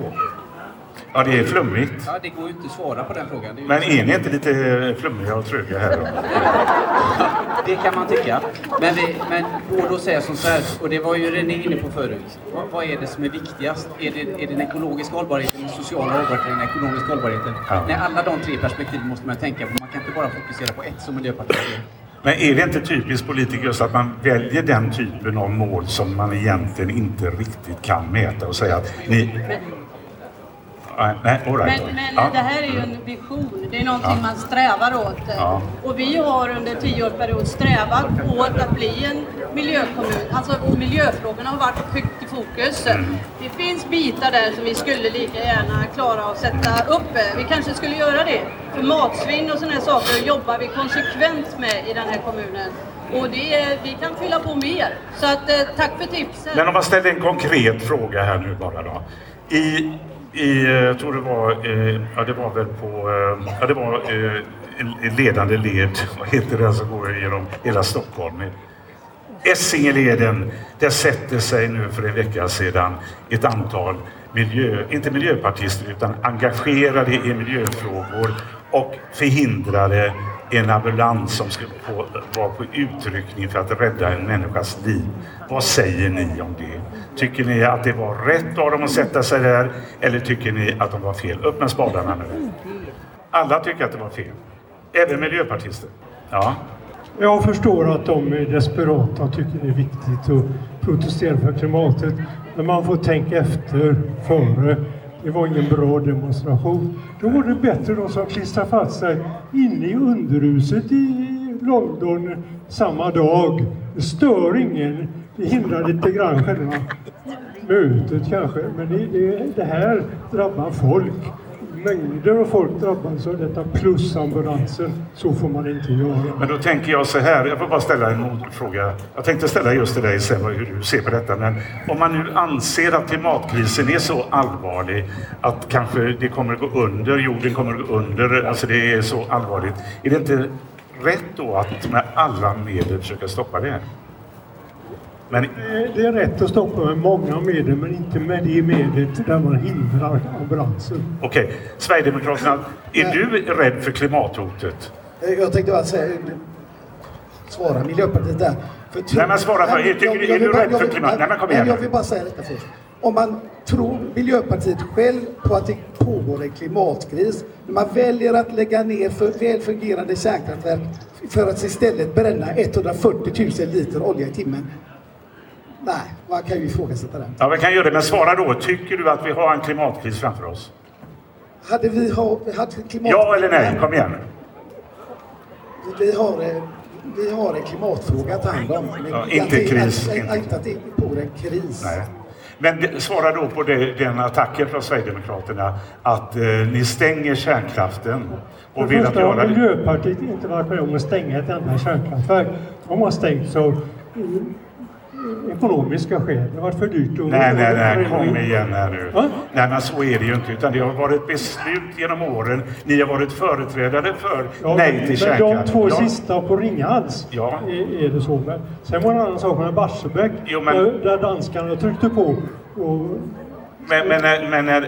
Ja, det är flummigt. Ja, det går ju inte att svara på den frågan. Men är ni inte lite flummiga och tröga här då? Det kan man tycka. Men, vi, men går då säga som så här, och det var ju René inne på förut. Vad, är det som är viktigast? Är det, är det den ekologiska hållbarheten, den sociala hållbarheten, den ekonomiska hållbarheten? Ja. Nej, alla de tre perspektiven måste man tänka på. Man kan inte bara fokusera på ett som Miljöpartiet gör. Men är det inte typiskt politiker just att man väljer den typen av mål som man egentligen inte riktigt kan mäta och säga att ni... Nej, all right. Men, men ja. det här är ju en vision, det är någonting Ja. man strävar åt. Ja. Och vi har under tioårsperiod strävat åt att bli en miljökommun. Alltså miljöfrågorna har varit högt i fokus. Mm. Det finns bitar där som vi skulle lika gärna klara att sätta upp. Vi kanske skulle göra det. För matsvinn och sådana saker jobbar vi konsekvent med i den här kommunen. Och det vi kan fylla på mer. Så att, eh, tack för tipset. Men om man ställer en konkret fråga här nu bara då. I, i eh, jag tror det var, eh, ja det var väl på, eh, ja det var eh, en- ledande led, vad heter det som går genom hela Stockholm? Essingeleden, där sätter sig nu för en vecka sedan ett antal miljö, inte miljöpartister utan engagerade i miljöfrågor och förhindrade en ambulans som skulle på, vara på utryckning för att rädda en människas liv. Vad säger ni om det? Tycker ni att det var rätt av dem att sätta sig där eller tycker ni att de var fel? Upp med spadarna nu. Alla tycker att det var fel. Även miljöpartister. Ja. Jag förstår att de är desperata och tycker det är viktigt att protestera för klimatet. Men man får tänka efter före. Det var ingen bra demonstration. Då var det bättre de som klistrade fast sig inne i underhuset i London samma dag. Det stör ingen. Det hindrar lite grann själva mötet kanske. Men det, det, det här drabbar folk. Mängder av folk drabbas av detta plus ambulansen. Så får man inte göra. Men då tänker jag så här, jag får bara ställa en motfråga. Jag tänkte ställa just till dig sen hur du ser på detta. Men om man nu anser att klimatkrisen är så allvarlig att kanske det kommer att gå under, jorden kommer att gå under, alltså det är så allvarligt. Är det inte rätt då att med alla medel försöka stoppa det? Men Det- Det är rätt att stoppa med många medel men inte med det medlet där man hindrar ambulansen. okej, Sverigedemokraterna, är du rädd för klimathotet? Eh, Jag tänkte bara säga, svara Miljöpartiet där. För Nej, men svara för- Nej, tycker jag- jag är du rädd jag för vill- klimat? Nej, men kom igen Jag vill bara säga detta först. Om man tror Miljöpartiet själv på att det pågår en klimatkris, när man väljer att lägga ner för väl fungerande kärnkraftverk för att istället bränna 140 000 liter olja i timmen. Nej, man kan ju ifrågasätta den. Ja, vi kan göra det, men svara då. Tycker du att vi har en klimatkris framför oss? Hade vi ha, hade klimat... Ja eller nej? Kom igen. Vi har, vi har en klimatfråga att ta hand om. Men Ja, att inte det- kris, Att, inte. att, att det pågår en kris. Nej. Men det- svara då på det, den attacken från Sverigedemokraterna att eh, ni stänger kärnkraften och det vill att första har göra det. Miljöpartiet inte varit med om att stänga ett enda kärnkraftverk. De har stängt eh, ekonomiska skäl. Det har varit för dyrt. att- Nej, nej, nej, kom igen här nu. Va? Nej, men så är det ju inte. Utan det har varit beslut genom åren. Ni har varit företrädare för Ja, nej men till kärnkraft. de två Ja. sista på Ringhals Ja. är, är det så. Men sen var det en annan sak med Barsebäck Jo, men- där, där danskarna tryckte på. Och, Men, men, när- men när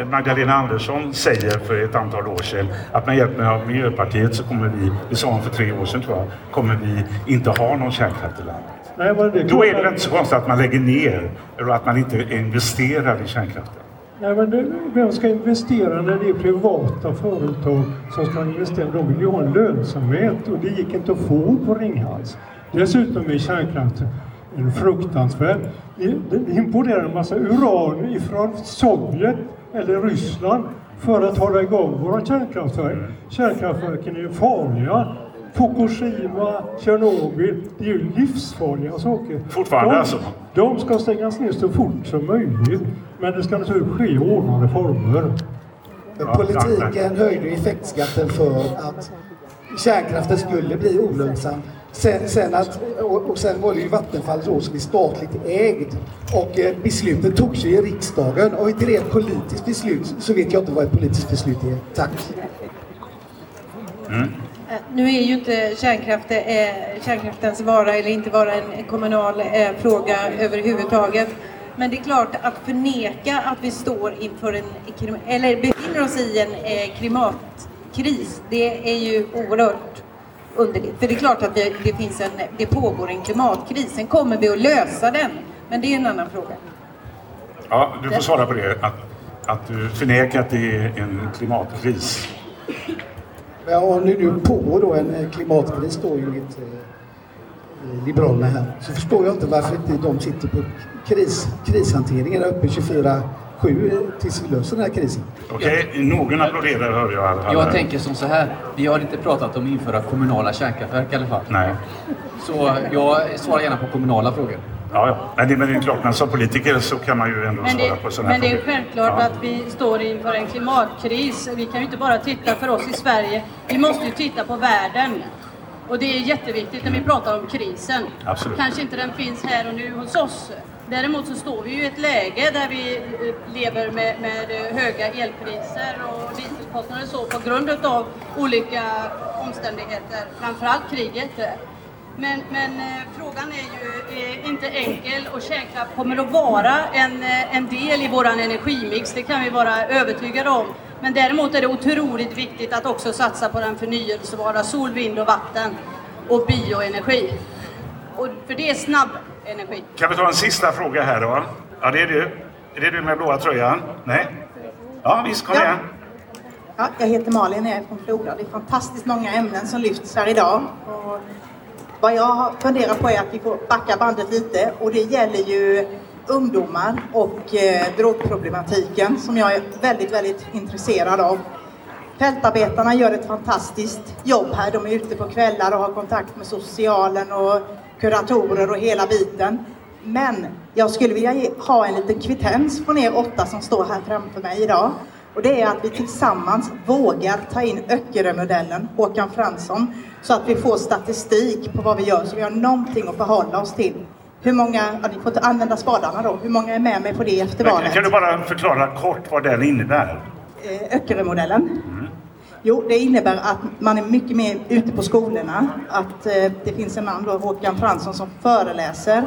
eh, Magdalena Andersson säger för ett antal år sedan att med hjälp av Miljöpartiet så kommer vi, det sa hon för tre år sedan tror jag, kommer vi inte ha någon kärnkraft i landet. Nej, men det, Då är det väl inte så konstigt att man lägger ner och att man inte investerar i kärnkraften. Nej, men det, vem ska investera när det är privata företag som ska investera? De vill ju ha en lönsamhet och det gick inte att få på Ringhals. Dessutom är kärnkraften en fruktansvärd. Det det importerar en massa uran ifrån Sovjet eller Ryssland för att hålla igång våra kärnkraftverk. Kärnkraftverken är farliga. Fukushima, Tjernobyl, det är ju livsfarliga saker. Fortfarande de, alltså? De ska stängas ner så fort som möjligt. Men det ska naturligtvis ske i ordnade former. Men politiken höjde effektskatten för att kärnkraften skulle bli olönsam. Sen, sen att, och, och sen var det ju Vattenfall då som är statligt ägd. Och eh, beslutet togs ju i riksdagen. Och inte det ett politiskt beslut så vet jag inte vad ett politiskt beslut är. Tack. Mm. Eh, nu är ju inte kärnkraft, eh, kärnkraftens vara eller inte vara en kommunal eh, fråga överhuvudtaget. Men det är klart att förneka att vi står inför en, eller befinner oss i en eh, klimatkris, det är ju oerhört underligt. För det är klart att det, det, finns en, det pågår en klimatkris. Sen kommer vi att lösa den, men det är en annan fråga. Ja, du får svara på det. Att, att du förnekar att det är en klimatkris. Men om det nu pågår då en eh, klimatkris står ju enligt eh, Liberalerna här. Så förstår jag inte varför inte de sitter på kris, krishanteringen uppe 24-7 sju tills vi löser den här krisen. Okej, någon applåderar hörde jag. Alla, Jag tänker som så här. Vi har inte pratat om att införa kommunala kärnkraftverk i alla fall. Nej. Så jag svarar gärna på kommunala frågor. Ja, ja. Men det, men det är klart, men som politiker så kan man ju ändå Men svara det, på sådana här men det är självklart Ja. att vi står inför en klimatkris. Vi kan ju inte bara titta för oss i Sverige. Vi måste ju titta på världen. Och det är jätteviktigt när vi pratar om krisen. Absolut. Kanske inte den finns här och nu hos oss. Däremot så står vi ju i ett läge där vi eh, lever med, med eh, höga elpriser och dieselkostnader och så på grund av olika omständigheter, framförallt kriget. Men, men eh, frågan är ju eh, inte enkel och kärnkraft kommer att vara en, eh, en del i våran energimix, det kan vi vara övertygade om. Men däremot är det otroligt viktigt att också satsa på den förnyelsebara sol, vind och vatten och bioenergi. Och för det är snabb energi. Kan vi ta en sista fråga här då? Ja, det är du. Är det du med blåa tröjan? Nej? Ja, visst, kom Ja. igen. Ja, jag heter Malin och jag är från Flora. Det är fantastiskt många ämnen som lyfts här idag. Och vad jag funderar på är att vi får backa bandet lite och det gäller ju ungdomar och eh, drogproblematiken som jag är väldigt, väldigt intresserad av. Fältarbetarna gör ett fantastiskt jobb här. De är ute på kvällar och har kontakt med socialen och kuratorer och hela biten. Men jag skulle vilja ge, ha en liten kvittens från er åtta som står här framför mig idag. Och det är att vi tillsammans vågar ta in Öckerö-modellen, Håkan Fransson, så att vi får statistik på vad vi gör, så vi har någonting att förhålla oss till. Hur många, ja, ni får inte använda spadarna då, hur många är med mig på det efter valet? kan du bara förklara kort vad den innebär? eh, Öckerö-modellen. Jo, det innebär att man är mycket mer ute på skolorna. Att eh, det finns en man, då, Håkan Fransson, som föreläser.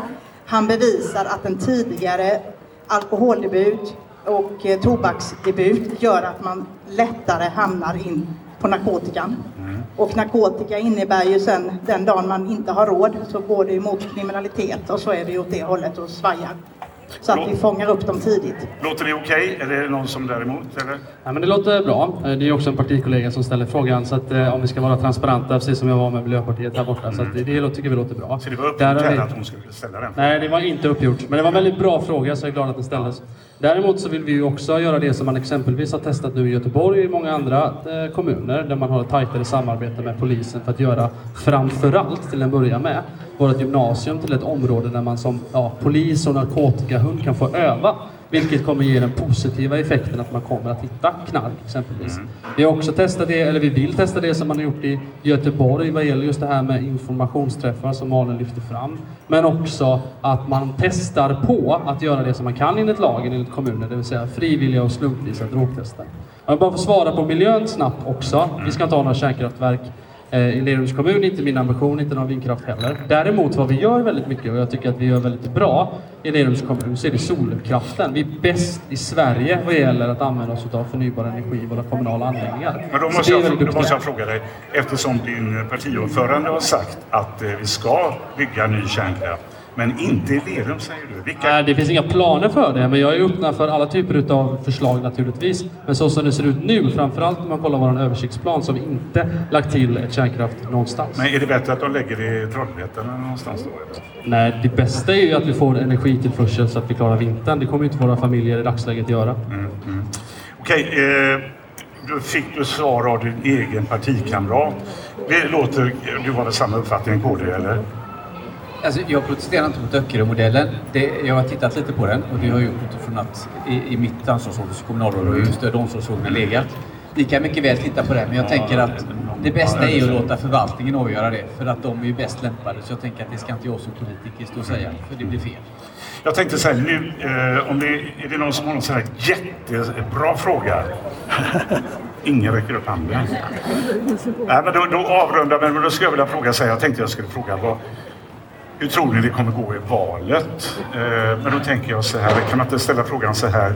Han bevisar att en tidigare alkoholdebut och eh, tobaksdebut gör att man lättare hamnar in på narkotikan. Och narkotika innebär ju sen den dagen man inte har råd så går det emot kriminalitet och så är vi åt det hållet och svajar. Så att vi fångar upp dem tidigt. Låter det okej? Är det någon som däremot? Eller? Ja, men det låter bra. Eh, Det är också en partikollega som ställer frågan. Så att, eh, om vi ska vara transparenta, precis som jag var med Miljöpartiet här borta. Så att det, det tycker vi låter bra. Så det var uppgjort vi- att hon skulle ställa den? Nej, det var inte uppgjort. Men det var en väldigt bra fråga, så jag är glad att den ställdes. Däremot så vill vi ju också göra det som man exempelvis har testat nu i Göteborg och i många andra eh, kommuner, där man har ett tajtare samarbete med polisen för att göra, framförallt till en början med, vårt gymnasium till ett område där man som ja, polis och narkotikahund kan få öva. Vilket kommer ge den positiva effekten att man kommer att hitta knark exempelvis. Vi har också testat det, eller vi vill testa det som man har gjort i Göteborg vad gäller just det här med informationsträffar som Malin lyfter fram. Men också att man testar på att göra det som man kan enligt lagen enligt kommunen, det vill säga frivilliga och slumpvisa drogtester. Jag vill bara få svara på miljön snabbt också. Vi ska inte ha några kärnkraftverk i Lerums kommun, inte min ambition, inte någon vindkraft heller. Däremot vad vi gör väldigt mycket och jag tycker att vi gör väldigt bra i Lerums kommun så är det solkraften. Vi är bäst i Sverige vad gäller att använda oss av förnybar energi i våra kommunala anläggningar. Men då måste, är jag, då måste jag fråga dig, eftersom din partiordförande har sagt att eh, vi ska bygga ny kärnkraft, men inte i Lerum säger du. Vilka, Nej, Det finns inga planer för det, men jag är öppna för alla typer av förslag naturligtvis. Men så som det ser ut nu, framförallt om man kollar vår översiktsplan, så har vi inte lagt till ett kärnkraft någonstans. men är det bättre att de lägger det i Trollhättan eller någonstans då? Eller? Nej, det bästa är ju att vi får energitillförsel så att vi klarar vintern. Det kommer inte våra familjer i dagsläget göra. Okej, eh, då fick du svar av din egen partikamrat. Det låter, du har väl samma uppfattning på det eller? Alltså, jag protesterar inte mot Öckerö-modellen. Jag har tittat lite på den och det har jag gjort utifrån att i, i mitt ansvarsområde som kommunalråd har just de omsorgsfrågorna legat. Ni kan mycket väl titta på det, men jag tänker att det bästa är att låta förvaltningen avgöra det. För att de är ju bäst lämpade. Så jag tänker att det ska inte jag som politiker stå och säga, för det blir fel. Jag tänkte så här, nu, eh, om det, är det någon som har någon sån här jättebra fråga? Ingen räcker upp handen. Nej, men då, då avrundar vi, men då skulle jag vilja fråga så här, jag tänkte jag skulle fråga vad, hur tror ni det kommer gå i valet? Eh, men då tänker jag så här, kan man inte ställa frågan så här,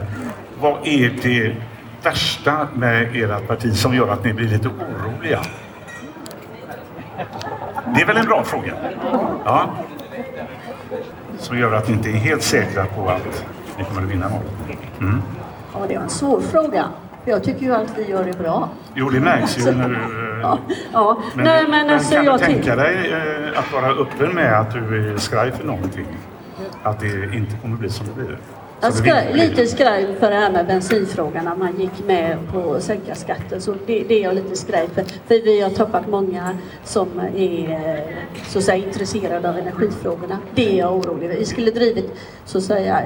vad är det värsta med ert parti som gör att ni blir lite oroliga? Det är väl en bra fråga? Ja. Som gör att ni inte är helt säkra på att ni kommer att vinna valet. Mm. Ja, det är en svår fråga. Jag tycker ju att vi gör det bra. Jo, det märks ju när du... eh, Ja, ja. Men, Nej, men men alltså kan jag du tänka dig eh, att vara öppen med att du är skraj för någonting? Att det inte kommer bli som det blir? Jag viktigt. lite skraj för det här med bensinfrågan när man gick med på att sänka skatten. Så det, det är jag lite skraj för. För vi har tappat många som är eh, så att säga, intresserade av energifrågorna. Det är jag orolig för. Vi skulle drivit så att säga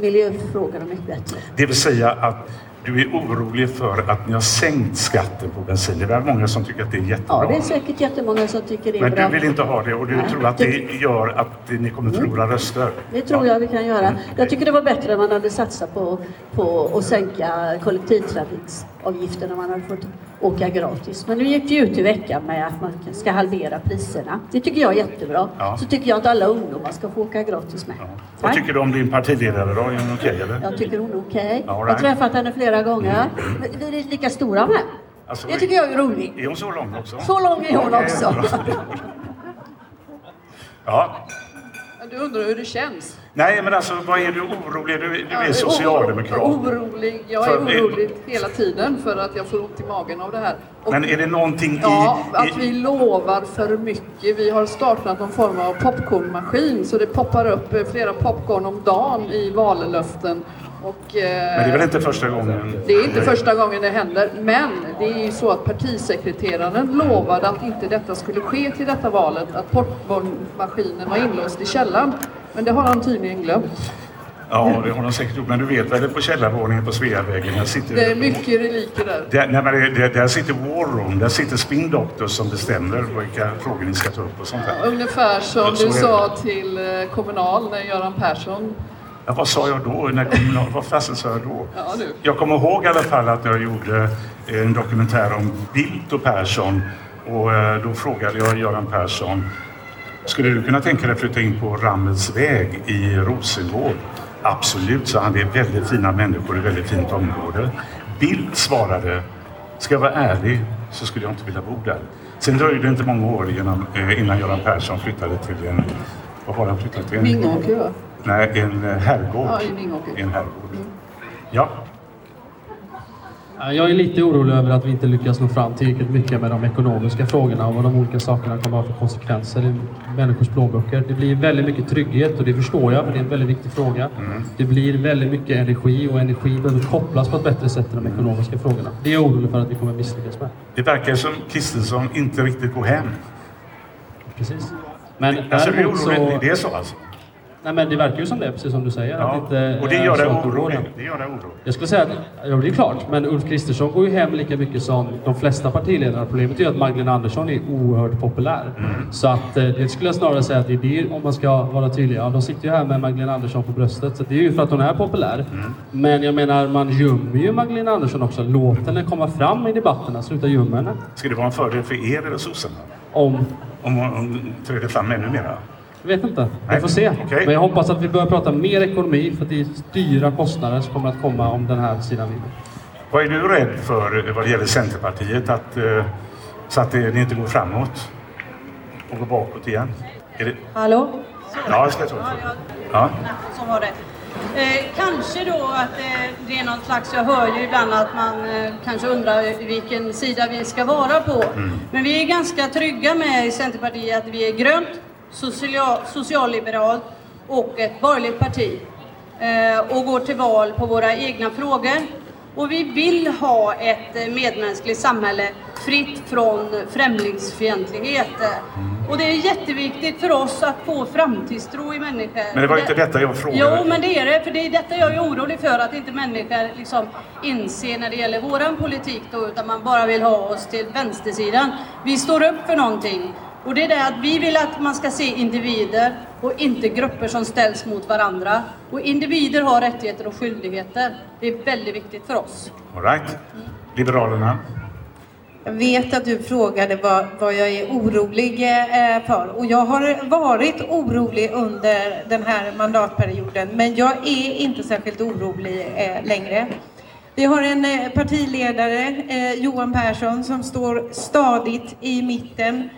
miljöfrågorna mycket bättre. Det vill säga att du är orolig för att ni har sänkt skatten på bensin. Det är väl många som tycker att det är jättebra. Ja, det är säkert jättemånga som tycker det är Men bra. du vill inte ha det och du Nej. tror att det gör att ni kommer förlora röster. Det tror jag vi kan göra. Jag tycker det var bättre om man hade satsat på, på att sänka kollektivtrafiksavgifterna. Man hade fått åka gratis. Men nu gick det ju ut i veckan med att man ska halvera priserna. Det tycker jag är jättebra. Ja. Så tycker jag att alla ungdomar ska få åka gratis med. Vad tycker du om din partiledare då? Är hon okej eller? Jag tycker hon är okej. All Jag har träffat henne flera gånger. Vi är lika stora med. Alltså, Det tycker jag är roligt. Är hon så lång också? Så lång är hon också. Ja. Du undrar hur det känns? Nej, men alltså vad är du orolig? Du, du är socialdemokrat. Orolig. Jag är orolig hela tiden för att jag får ont i magen av det här. Och Men är det någonting Ja, i... att vi lovar för mycket. Vi har startat någon form av popcornmaskin så det poppar upp eh, flera popcorn om dagen i vallöften. Och, eh, Men det är väl inte första gången? det är inte första gången det händer, men det är ju så att partisekreteraren lovade att inte detta skulle ske till detta valet, att popcornmaskinen var inlåst i källaren. Men det har han tydligen glömt. Ja, det har de säkert gjort. Men du vet väl på källarvåningen på Sveavägen, där sitter... Det är mycket reliker där. Där, nej, men det, det, där sitter War Room, där sitter Spin Doctor som bestämmer vilka frågor ni ska ta upp och sånt där. Ungefär som du sa till eh, Kommunal när Göran Persson... Ja, vad sa jag då? När kommunal, vad fasen sa jag då? Ja. Jag kommer ihåg i alla fall att jag gjorde en dokumentär om Bildt och Persson och eh, då frågade jag Göran Persson skulle du kunna tänka dig att flytta in på Rammelsväg i Rosengård? Absolut, sa han. Det är väldigt fina människor, ett väldigt fint område. Bildt svarade, ska jag vara ärlig så skulle jag inte vilja bo där. Sen dröjde det inte många år innan, eh, innan Göran Persson flyttade till en, vad var det han flyttade till? En- Vingåker, va? Nej, en herrgård. Ja, i Vingåker. En herrgård. Ja. Ja, Jag är lite orolig över att vi inte lyckas nå fram tillräckligt mycket med de ekonomiska frågorna och vad de olika sakerna kommer att ha för konsekvenser i människors plånböcker. Det blir väldigt mycket trygghet och det förstår jag för det är en väldigt viktig fråga. Det blir väldigt mycket energi och energi behöver kopplas på ett bättre sätt till de ekonomiska frågorna. Det är jag orolig för att vi kommer misslyckas med. Det verkar som Kristersson inte riktigt går hem. Precis. Men Alltså, däremot oroligt. Det är så alltså? Nej men det verkar ju som det, precis som du säger. Ja, Att inte, och det gör dig det orolig. Det gör dig orolig. Jag skulle säga att, ja det är klart, men Ulf Kristersson går ju hem lika mycket som de flesta partiledare. Problemet är ju att Magdalena Andersson är oerhört populär. Mm. Så att eh, det skulle jag snarare säga att det är det, om man ska vara tydlig. Ja, de sitter ju här med Magdalena Andersson på bröstet, så det är ju för att hon är populär. Mm. Men jag menar, man gömmer ju Magdalena Andersson också. Låt henne komma fram i debatterna, sluta gömma henne. Ska det vara en fördel för er eller sossarna? Om? Om hon träder fram ännu mera? Jag vet inte. Jag får se. okej. Men jag hoppas att vi börjar prata mer ekonomi, för det är dyra kostnader som kommer att komma om den här sidan vinner. Vad är du rädd för eh, vad det gäller Centerpartiet? Att, eh, så att det, det inte går framåt och går bakåt igen? Är det... Hallå? Ja, jag ska ta det. Ja. Som var det. Eh, kanske då att eh, det är någon slags, jag hör ju ibland att man eh, kanske undrar vilken sida vi ska vara på. Men vi är ganska trygga med i Centerpartiet att vi är grönt, social, socialliberalt och ett borgerligt parti. Eh, och går till val på våra egna frågor. Och vi vill ha ett eh, medmänskligt samhälle fritt från främlingsfientlighet. Och det är jätteviktigt för oss att få framtidstro i människor. Men det var inte detta jag frågade. Jo, men det är det. För det är detta jag är orolig för. Att inte människor liksom inser när det gäller våran politik då, utan man bara vill ha oss till vänstersidan. Vi står upp för någonting. Och det är det att vi vill att man ska se individer och inte grupper som ställs mot varandra. Och individer har rättigheter och skyldigheter. Det är väldigt viktigt för oss. All right. Liberalerna. Jag vet att du frågade vad, vad jag är orolig eh, för och jag har varit orolig under den här mandatperioden men jag är inte särskilt orolig eh, längre. Vi har en eh, partiledare, Johan Persson, som står stadigt i mitten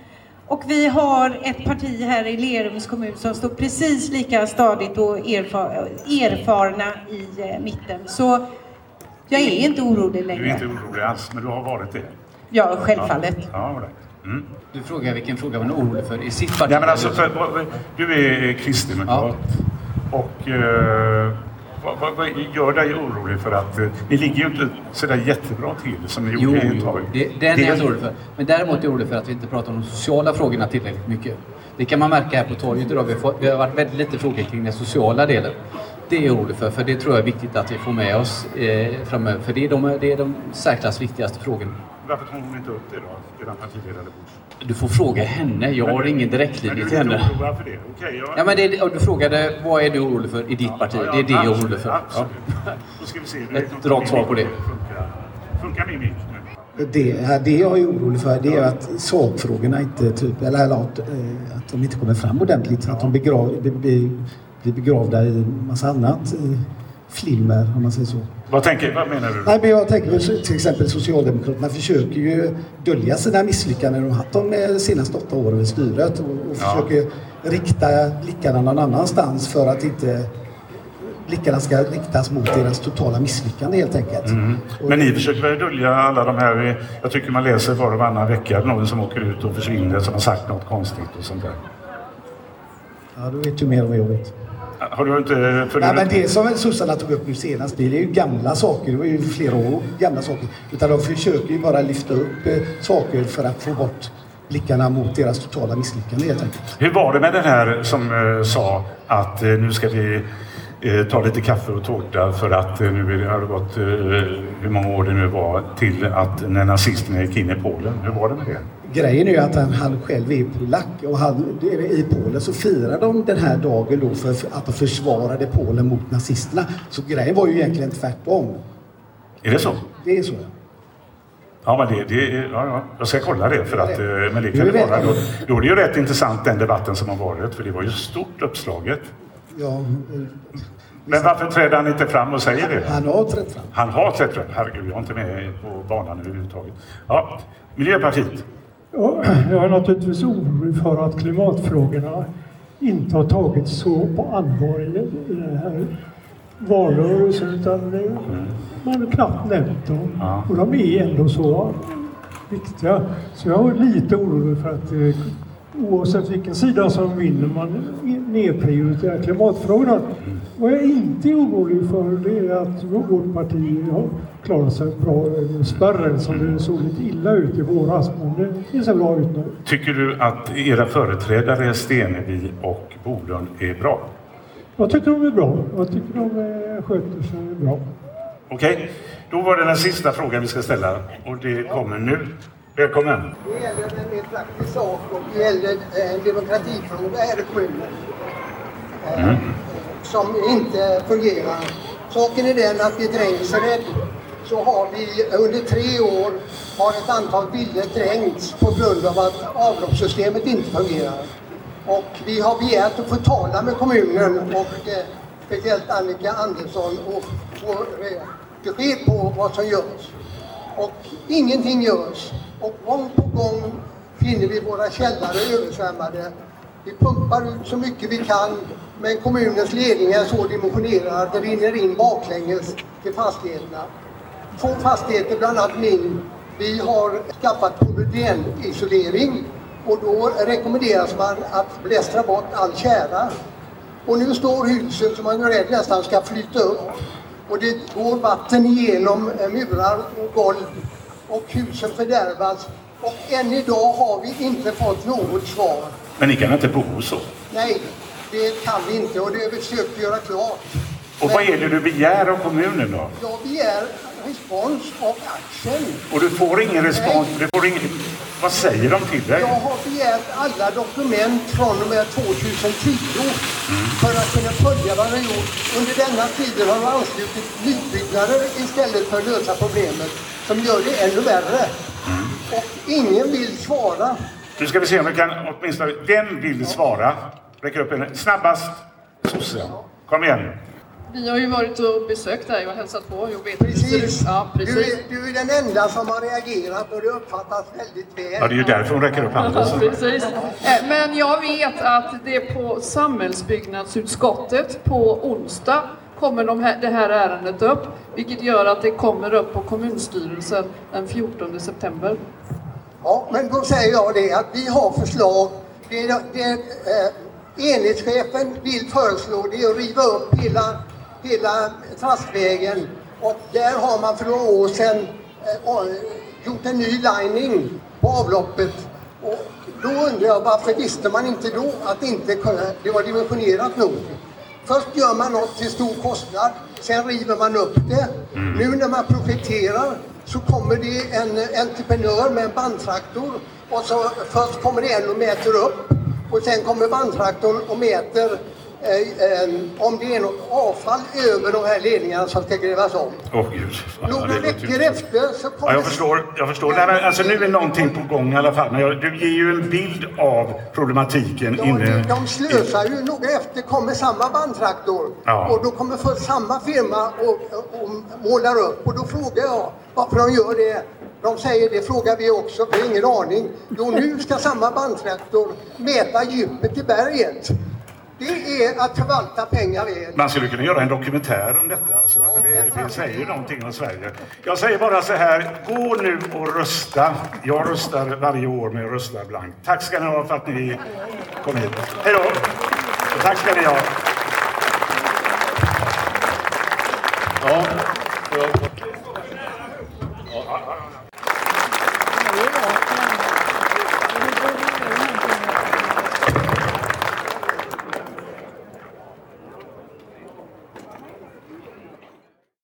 och vi har ett parti här i Lerums kommun som står precis lika stadigt och erfar erfarna i eh, mitten. Så jag är inte orolig Du är längre. inte orolig alls, men du har varit det. Ja, självfallet. Ja, right. mm. Du frågar vilken fråga man är orolig för i sitt parti. Ja, men alltså, för, du är kristdemokrat och eh, Vad, vad, vad gör dig orolig för att eh, ni ligger ju inte sådär jättebra till som ni Jo, gjorde ett jo tag? det, den är jag inte orolig för. Men däremot är jag orolig för att vi inte pratar om de sociala frågorna tillräckligt mycket. Det kan man märka här på torget idag. Vi har, fått, vi har varit väldigt lite frågor kring den sociala delen. Det är jag orolig för, för det tror jag är viktigt att vi får med oss eh, framöver. För det är de, det är de särklass viktigaste frågorna. Varför tog hon inte upp det då, eran partiledare? Du får fråga henne. Jag har ingen direktlinje till Men du är henne. inte oroad för det? Okej, jag... Ja, men det, du frågade vad är du orolig för i ditt parti? Det är det jag är orolig för. Ja. Då ska vi se. Du Ett rakt svar på det. Funkar, funkar min mick nu? Det, det jag är orolig för det är att sakfrågorna inte, typ, eller, eller att, eh, att de inte kommer fram ordentligt. Att de begrav, be, be, blir begravda i massa annat. Flimmer, om man säger så. Vad, tänker, vad menar du? Nej, men jag tänker till exempel Socialdemokraterna försöker ju dölja sina misslyckanden de haft de senaste åtta åren vid styret och, och Ja. försöker rikta blickarna någon annanstans för att inte blickarna ska riktas mot deras totala misslyckande helt enkelt. Mm. Men ni försöker väl dölja alla de här... Jag tycker man läser var och varannan vecka någon som åker ut och försvinner som har sagt något konstigt och sånt där. Ja, du vet ju mer än vad jag vet. Har du inte... Nej, men det som sossarna tog upp nu senast, det är ju gamla saker. Det var ju flera år gamla saker. Utan de försöker ju bara lyfta upp eh, saker för att få bort blickarna mot deras totala misslyckande helt enkelt. Hur var det med den här som eh, sa att eh, nu ska vi eh, ta lite kaffe och tårta för att nu har det gått, hur många år det nu var, till att när nazisterna gick in i Polen. Hur var det med det? Grejen är ju att han, han själv är polack och han, i Polen så firar de den här dagen då för att de försvarade Polen mot nazisterna. Så grejen var ju egentligen tvärtom. Är det så? Det är så. Ja, men det, det, ja, ja. Jag ska kolla det. För att, eh, men det kan det vara. Då, då är det ju rätt intressant den debatten som har varit. För det var ju stort uppslaget. Ja, eh, Men varför träder han inte fram och säger det? han har trätt fram. Han har trätt fram. Herregud, jag är inte med på banan överhuvudtaget. Ja, Miljöpartiet. Ja, Jag är naturligtvis orolig för att klimatfrågorna inte har tagits så på allvar i, i den här valrörelsen utan man har knappt nämnt dem. Och de är ändå så viktiga. Så jag är lite orolig för att oavsett vilken sida som vinner man nedprioriterar klimatfrågorna. Vad jag inte är orolig för det är att vårt parti har klarat sig bra över spärren som det såg lite illa ut i våras. Men det ser bra ut nu. Tycker du att era företrädare Stenevi och Bolund är bra? Jag tycker de är bra. Jag tycker de eh, sköter sig bra. Okej, då var det den sista frågan vi ska ställa och det kommer nu. Välkommen! Det gäller en mer praktisk sak och det gäller eh, en demokratifråga här i kommunen. Eh, Mm. Som inte fungerar. Saken är den att i Drängsred så har vi under tre år har ett antal villor dränkts på grund av att avloppssystemet inte fungerar. Och vi har begärt att få tala med kommunen och eh, speciellt Annika Andersson och få eh, besked på vad som görs. Och ingenting görs. Och gång på gång finner vi våra källare översvämmade. Vi pumpar ut så mycket vi kan, men kommunens ledning är så dimensionerad att det rinner in baklänges till fastigheterna. Två fastigheter, bland annat min, vi har skaffat polydenisolering och då rekommenderas man att blästra bort all tjära. Och nu står husen som man är rädd nästan ska flyta upp. Och det går vatten igenom murar och golv och husen fördärvas. Och än idag har vi inte fått något svar. Men ni kan inte bo så? Nej, det kan vi inte och det har vi försökt göra klart. Och vad är det du begär av kommunen då? Jag begär respons av Axel. Och du får ingen respons? Du får ingen... Vad säger de till dig? Jag har begärt alla dokument från och med 2010 för att kunna följa vad de har gjort. Under denna tiden har de anslutit nybyggnader istället för att lösa problemet som gör det ännu värre. Och ingen vill svara. Nu ska vi se om vi kan åtminstone... Vem vill svara? Räcker upp en snabbast. Sosse. Kom igen. Vi har ju varit och besökt dig och hälsat på. Jag vet ser ut. Ja, Du precis. är, du är den enda som har reagerat och det uppfattas väldigt väl. Ja, det är ju därför hon räcker upp handen. Ja, precis. Eh, Men jag vet att det på samhällsbyggnadsutskottet på onsdag kommer de här, det här ärendet upp, vilket gör att det kommer upp på kommunstyrelsen den 14 september. Ja, men då säger jag det att vi har förslag. Det, det, eh, enhetschefen vill föreslå det är att riva upp hela hela Traskvägen. Och där har man för några år sedan eh, gjort en ny lining på avloppet. Och då undrar jag varför visste man inte då att inte kunna, det var dimensionerat nog? Först gör man något till stor kostnad, sen river man upp det. Nu när man projekterar så kommer det en entreprenör med en bandtraktor och så först kommer det en och mäter upp och sen kommer bandtraktorn och mäter eh, eh, om det är något avfall över de här ledningarna som ska grävas om. Ja, Några veckor efter så kommer Ja, jag förstår. Jag förstår. Nej, men alltså, nu är någonting på gång i alla fall. Men jag, du ger ju en bild av problematiken Ja, inne. de, de slösar ju. Några efter kommer samma bandtraktor Ja. och då kommer för samma firma och, och, och målar upp. Och då frågar jag varför de gör det. De säger det frågar vi också, vi har ingen aning. Jo, nu ska samma bandtraktor mäta djupet i berget. Det är att förvalta pengar väl. Man skulle kunna göra en dokumentär om detta. Alltså, det, det säger någonting om Sverige. Jag säger bara så här, gå nu och rösta. Jag röstar varje år, men jag röstar blankt. Tack ska ni ha för att ni kom hit. Hej då! Tack ska ni ha. Ja, jag